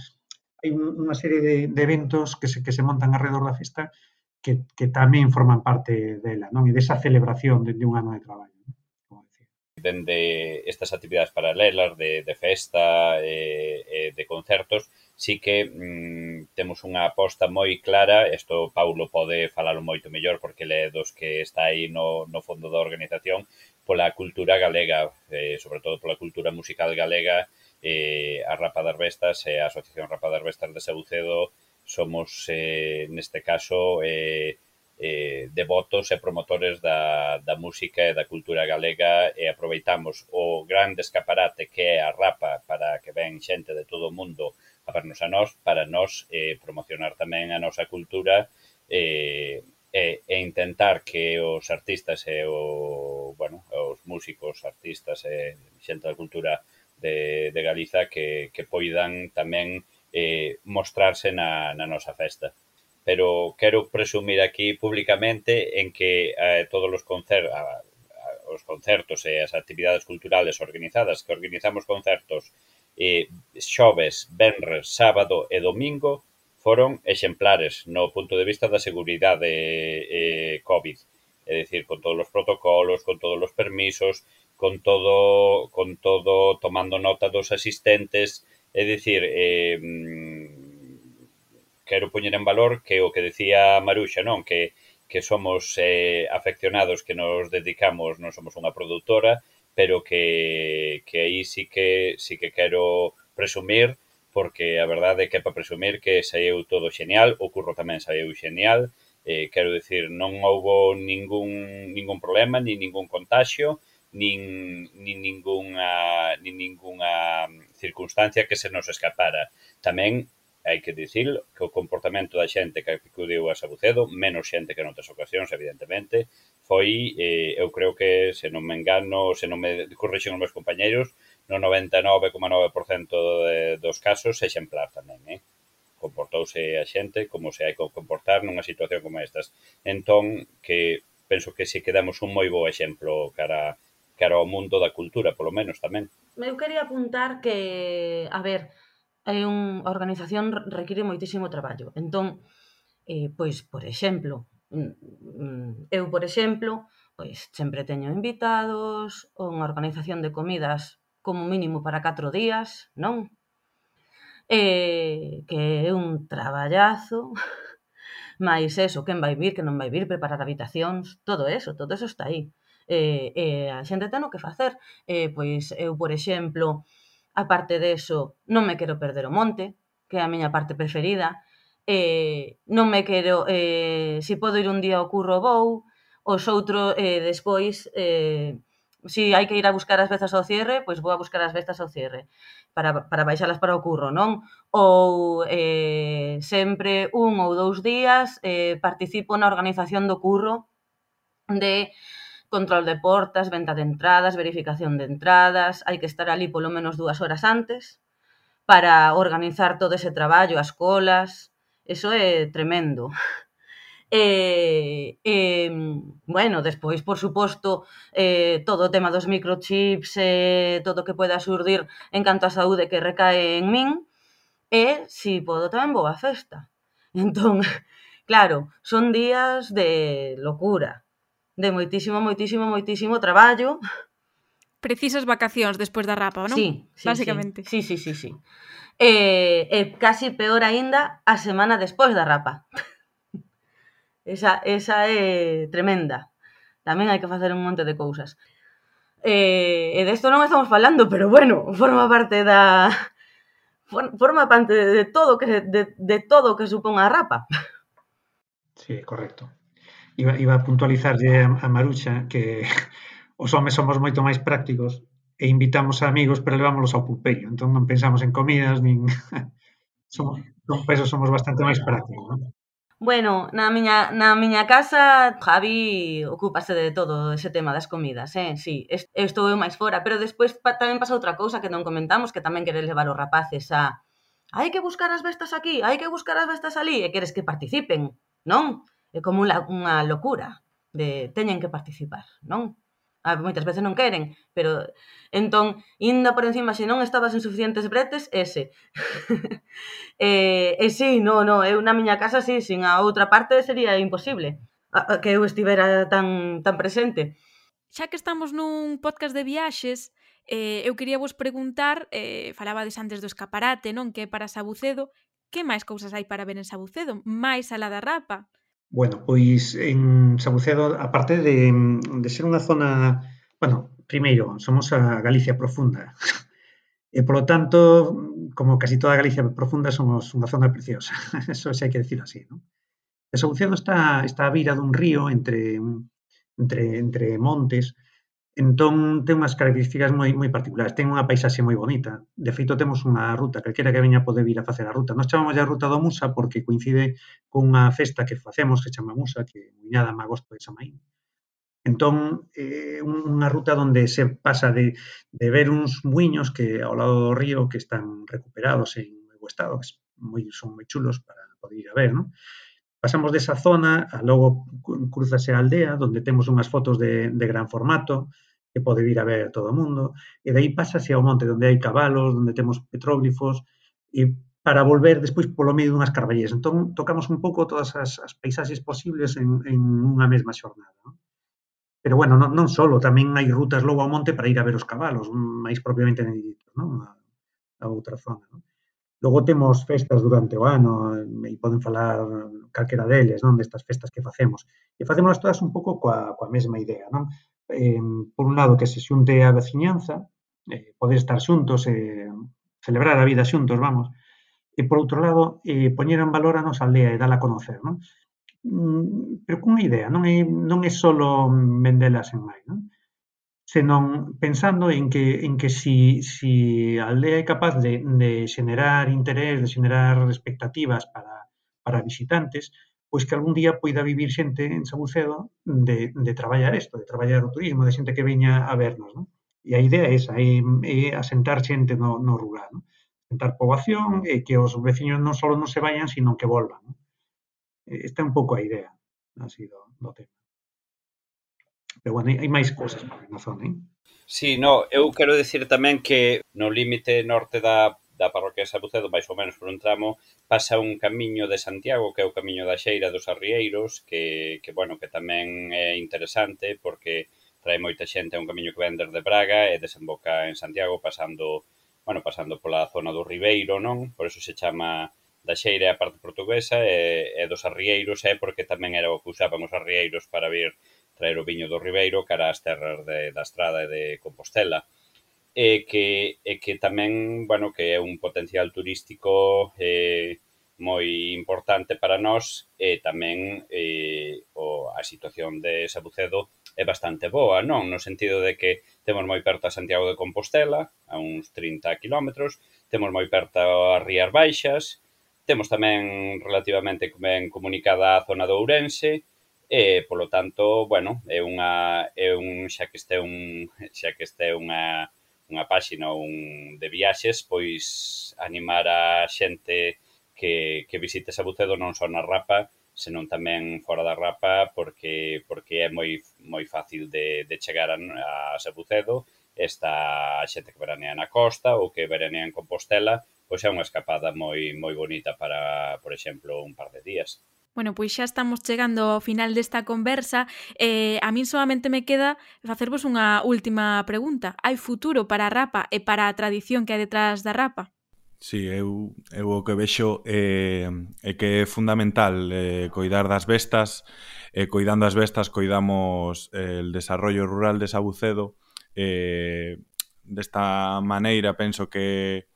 hai unha serie de, de eventos que se, que se montan alrededor da festa que, que tamén forman parte dela, non? E desa celebración de, de un ano de traballo, non? como. Dende estas actividades paralelas de, de festa, eh, eh, de concertos, sí que mm, temos unha aposta moi clara, isto Paulo pode falalo moito mellor porque ele é dos que está aí no, no fondo da organización, pola cultura galega, eh, sobre todo pola cultura musical galega, eh, a Rapa das Bestas e eh, a Asociación Rapa das Bestas de Saucedo somos, eh, neste caso, eh, eh, devotos e promotores da, da música e da cultura galega e aproveitamos o grande escaparate que é a Rapa para que ven xente de todo o mundo a vernos a nós, para nós eh, promocionar tamén a nosa cultura eh, e, e intentar que os artistas e o bueno, aos músicos, artistas e xente da cultura de, de Galiza que, que poidan tamén eh, mostrarse na, na nosa festa. Pero quero presumir aquí públicamente en que eh, todos os concertos, os concertos e as actividades culturales organizadas que organizamos concertos eh, xoves, venres, sábado e domingo foron exemplares no punto de vista da seguridade eh, COVID é dicir, con todos os protocolos, con todos os permisos, con todo, con todo tomando nota dos asistentes, é dicir, eh, mm, quero poñer en valor que o que decía Maruxa, non, que que somos eh, afeccionados, que nos dedicamos, non somos unha produtora, pero que, que aí sí que, sí que quero presumir, porque a verdade é que é para presumir que saiu todo genial, o curro tamén saiu genial, Eh, quero dicir, non houbo ningún, ningún problema, ni ningún contagio, nin, nin, ninguna, nin ninguna circunstancia que se nos escapara. Tamén hai que dicir que o comportamento da xente que acudiu a Sabucedo, menos xente que noutras ocasións, evidentemente, foi, eh, eu creo que, se non me engano, se non me corrixen os meus compañeiros, no 99,9% de, dos casos exemplar tamén comportouse a xente, como se hai que comportar nunha situación como estas. Entón, que penso que si quedamos un moi bo exemplo cara cara ao mundo da cultura, polo menos tamén. Eu quería apuntar que, a ver, é un, a organización require moitísimo traballo. Entón, eh, pois, por exemplo, mm, mm, eu, por exemplo, pois sempre teño invitados, unha organización de comidas como mínimo para 4 días, non? eh, que é un traballazo, máis eso, quen vai vir, que non vai vir, preparar habitacións, todo eso, todo eso está aí. Eh, eh, a xente ten o que facer. Eh, pois eu, por exemplo, a parte deso, non me quero perder o monte, que é a miña parte preferida, eh, non me quero, eh, se si podo ir un día ao curro vou, os outros eh, despois eh, si hai que ir a buscar as vezas ao cierre, pois vou a buscar as vezas ao cierre para, para baixalas para o curro, non? Ou eh, sempre un ou dous días eh, participo na organización do curro de control de portas, venta de entradas, verificación de entradas, hai que estar ali polo menos dúas horas antes para organizar todo ese traballo, as colas, eso é tremendo. E, e, bueno, despois, por suposto, eh, todo o tema dos microchips, eh, todo o que poida surdir en canto a saúde que recae en min, e, si podo, tamén vou a festa. Entón, claro, son días de locura, de moitísimo, moitísimo, moitísimo traballo, precisas vacacións despois da rapa, non? Sí, sí, Básicamente. Sí, sí, sí, sí. sí. E, eh, e eh, casi peor aínda a semana despois da rapa. Esa, esa é tremenda. Tamén hai que facer un monte de cousas. Eh, e desto non estamos falando, pero bueno, forma parte da forma parte de todo que de, de todo que supón a rapa. Sí, correcto. Iba, iba a puntualizarlle a, a Maruxa que os homes somos moito máis prácticos e invitamos a amigos, pero levámoslos ao pulpeiro. Entón non pensamos en comidas, nin... somos, non peso somos bastante máis prácticos, non? Bueno, na miña, na miña casa Javi ocúpase de todo ese tema das comidas, eh? Sí, eu estou eu máis fora, pero despois pa, tamén pasa outra cousa que non comentamos, que tamén queres levar os rapaces a hai que buscar as bestas aquí, hai que buscar as bestas ali, e queres que participen, non? É como unha, unha locura de teñen que participar, non? A, moitas veces non queren, pero entón, inda por encima, se non estabas en suficientes bretes, ese. Eh, e, e sí, no, no, eu na miña casa sí, sin a outra parte sería imposible a, a que eu estivera tan, tan presente. Xa que estamos nun podcast de viaxes, eh, eu quería vos preguntar, eh, falabades antes do escaparate, non? Que é para Sabucedo, que máis cousas hai para ver en Sabucedo? Máis alá da rapa? Bueno, pois en Sabucedo, aparte de, ser unha zona, bueno, primeiro, somos a Galicia profunda. E, polo tanto, como casi toda Galicia profunda, somos unha zona preciosa. Eso xa hai que decirlo así, non? E Sabucedo está, está a vira dun río entre, entre montes, Entón ten unhas características moi moi particulares, ten unha paisaxe moi bonita. De feito temos unha ruta, calquera que veña pode vir a facer a ruta. Nós chamamos a ruta do Musa porque coincide cunha festa que facemos que chama Musa, que muñada en agosto de Samaín. Entón, é eh, unha ruta onde se pasa de, de ver uns muiños que ao lado do río que están recuperados en bo estado, que moi, son moi chulos para poder ir a ver, non? Pasamos desa zona, a logo cruzase a aldea, onde temos unhas fotos de, de gran formato, que pode vir a ver todo o mundo, e dai pasase ao monte onde hai cabalos, onde temos petróglifos, e para volver despois polo medio dunhas carballeiras. Entón, tocamos un pouco todas as, as paisaxes posibles en, en unha mesma xornada. Non? Pero, bueno, non, non solo, tamén hai rutas logo ao monte para ir a ver os cabalos, máis propiamente en Egipto, non? A, a outra zona. Non? Logo temos festas durante o ano, eh, e poden falar calquera deles, non, destas festas que facemos. E facémolas todas un pouco coa, coa mesma idea, non? Eh, por un lado, que se xunte a veciñanza, eh, poder estar xuntos, eh, celebrar a vida xuntos, vamos. E por outro lado, eh, poñer en valor a nosa aldea e dala a conocer, non? Mm, pero cunha idea, non é, non é solo vendelas en mai, non? senón pensando en que en que si si a aldea é capaz de, de xenerar interés, de xenerar expectativas para, para visitantes, pois que algún día poida vivir xente en Sabucedo de, de traballar isto, de traballar o turismo, de xente que veña a vernos, non? E a idea é esa, é, é asentar xente no, no rural, non? asentar poboación e que os veciños non só non se vayan, sino que volvan. Non? Esta é un pouco a idea así do, do tema. Pero bueno, hai máis cousas na zona, hein? ¿eh? Sí, no, eu quero decir tamén que no límite norte da, da parroquia de Sabucedo, máis ou menos por un tramo, pasa un camiño de Santiago, que é o camiño da Xeira dos Arrieiros, que, que bueno, que tamén é interesante porque trae moita xente, é un camiño que ven desde Braga e desemboca en Santiago pasando, bueno, pasando pola zona do Ribeiro, non? Por eso se chama da Xeira a parte portuguesa e, e dos arrieiros é porque tamén era o que usaban os arrieiros para vir traer o viño do Ribeiro cara ás terras de, da Estrada e de Compostela e que, e que tamén, bueno, que é un potencial turístico eh, moi importante para nós e tamén eh, o, a situación de Sabucedo é bastante boa, non? No sentido de que temos moi perto a Santiago de Compostela, a uns 30 km, temos moi perto a Rías Baixas, temos tamén relativamente ben comunicada a zona do Ourense, E, polo tanto, bueno, é unha é un xa que este un xa que este unha unha páxina un de viaxes, pois animar a xente que, que visite Sabucedo non só na Rapa, senón tamén fora da Rapa, porque porque é moi moi fácil de, de chegar a, a Sabucedo, esta xente que veranea na costa ou que veranea en Compostela, pois é unha escapada moi moi bonita para, por exemplo, un par de días. Bueno, pois xa estamos chegando ao final desta conversa e eh, a min solamente me queda facervos unha última pregunta. Hai futuro para a rapa e para a tradición que hai detrás da rapa? Sí, eu, eu o que vexo é, eh, é que é fundamental eh, coidar das bestas e eh, coidando as bestas coidamos eh, el desarrollo rural de Sabucedo eh, desta maneira penso que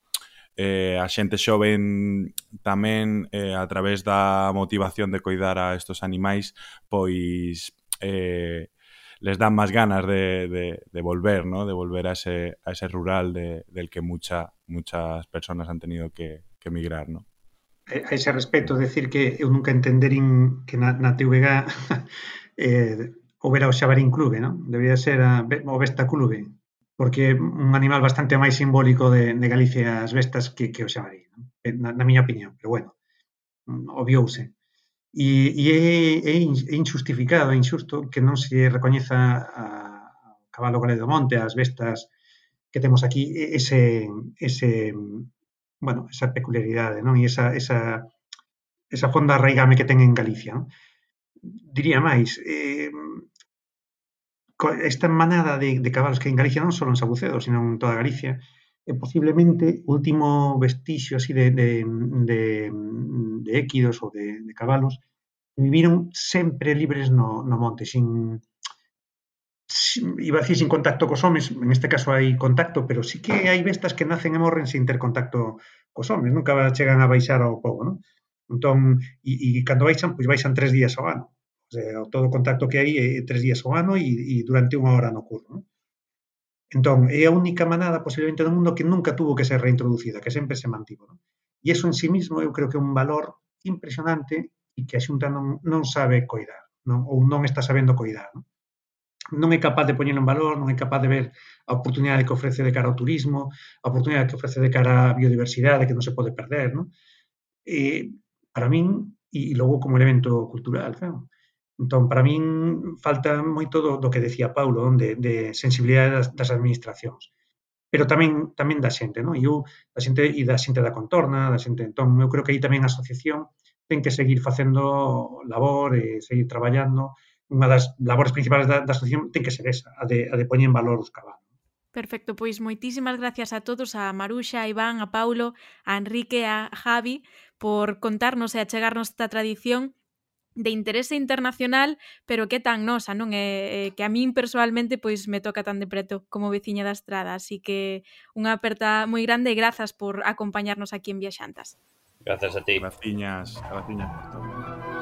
eh, a xente xoven tamén eh, a través da motivación de coidar a estos animais pois eh, les dan máis ganas de, de, de volver, ¿no? de volver a ese, a ese rural de, del que mucha, muchas personas han tenido que, que emigrar. ¿no? Eh, a ese respecto, decir que eu nunca entenderín que na, na TVG eh, houbera o Xabarín Clube, ¿no? Debería ser a, o Vesta Clube, porque é un animal bastante máis simbólico de, de Galicia as bestas que, que o xabarí, eh, na, na miña opinión, pero bueno, obviouse. E, e é, é injustificado, é injusto que non se recoñeza a, a cabalo galego do monte, as bestas que temos aquí, ese, ese bueno, esa peculiaridade, non? E esa, esa, esa fonda arraigame que ten en Galicia, non? Diría máis, eh, esta manada de, de cabalos que en Galicia non só en Sabucedo, sino en toda Galicia, é posiblemente o último vestixio así de, de, de, de équidos ou de, de cabalos que viviron sempre libres no, no monte, sin, sin iba a decir sin contacto cos homes, en este caso hai contacto, pero sí que hai bestas que nacen e morren sin ter contacto cos homes, nunca chegan a baixar ao pobo, non? Entón, e, e cando baixan, pois baixan tres días ao ano. Eh, o sea, todo o contacto que hai é tres días ao ano e, e durante unha hora no curro. Non? Entón, é a única manada posiblemente do mundo que nunca tuvo que ser reintroducida, que sempre se mantivo. Non? E iso en sí mismo eu creo que é un valor impresionante e que a xunta non, non sabe coidar, non? ou non está sabendo coidar. Non? non é capaz de poñelo en valor, non é capaz de ver a oportunidade que ofrece de cara ao turismo, a oportunidade que ofrece de cara á biodiversidade que non se pode perder, non? E, eh, para min, e, logo como elemento cultural, claro. Entón, para min, falta moito do, do que decía Paulo, de, de sensibilidade das, das administracións. Pero tamén tamén da xente, non? E eu, da xente e da xente da contorna, da xente, entón, eu creo que aí tamén a asociación ten que seguir facendo labor e seguir traballando. Unha das labores principais da, da asociación ten que ser esa, a de, a de poñer en valor os cabalos. Perfecto, pois moitísimas gracias a todos, a Maruxa, a Iván, a Paulo, a Enrique, a Javi, por contarnos e achegarnos esta tradición de interese internacional, pero que tan nosa, non é que a min persoalmente pois me toca tan de preto como veciña da estrada, así que unha aperta moi grande e grazas por acompañarnos aquí en Viaxantas. Grazas a ti. Graciñas, graciñas.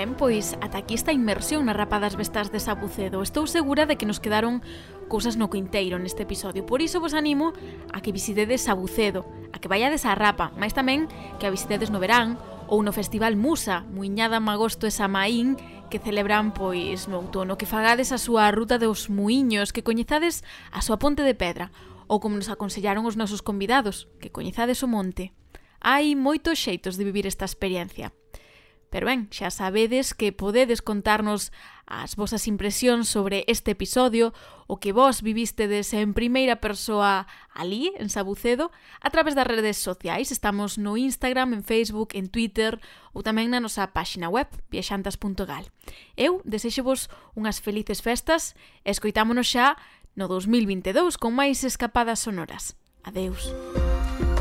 Ben, pois ata aquí esta inmersión na rapadas bestas de Sabucedo. Estou segura de que nos quedaron cousas no quinteiro neste episodio. Por iso vos animo a que visitedes Sabucedo, a que vayades a Rapa, máis tamén que a visitedes no verán ou no Festival Musa, Muiñada, Magosto e Samaín, que celebran pois no outono, que fagades a súa ruta dos muiños, que coñezades a súa ponte de pedra, ou como nos aconsellaron os nosos convidados, que coñezades o monte. Hai moitos xeitos de vivir esta experiencia. Pero ben, xa sabedes que podedes contarnos as vosas impresións sobre este episodio, o que vos vivistedes en primeira persoa ali, en Sabucedo, a través das redes sociais. Estamos no Instagram, en Facebook, en Twitter ou tamén na nosa páxina web, viaxantas.gal. Eu desexo vos unhas felices festas e escoitámonos xa no 2022 con máis escapadas sonoras. Adeus. Música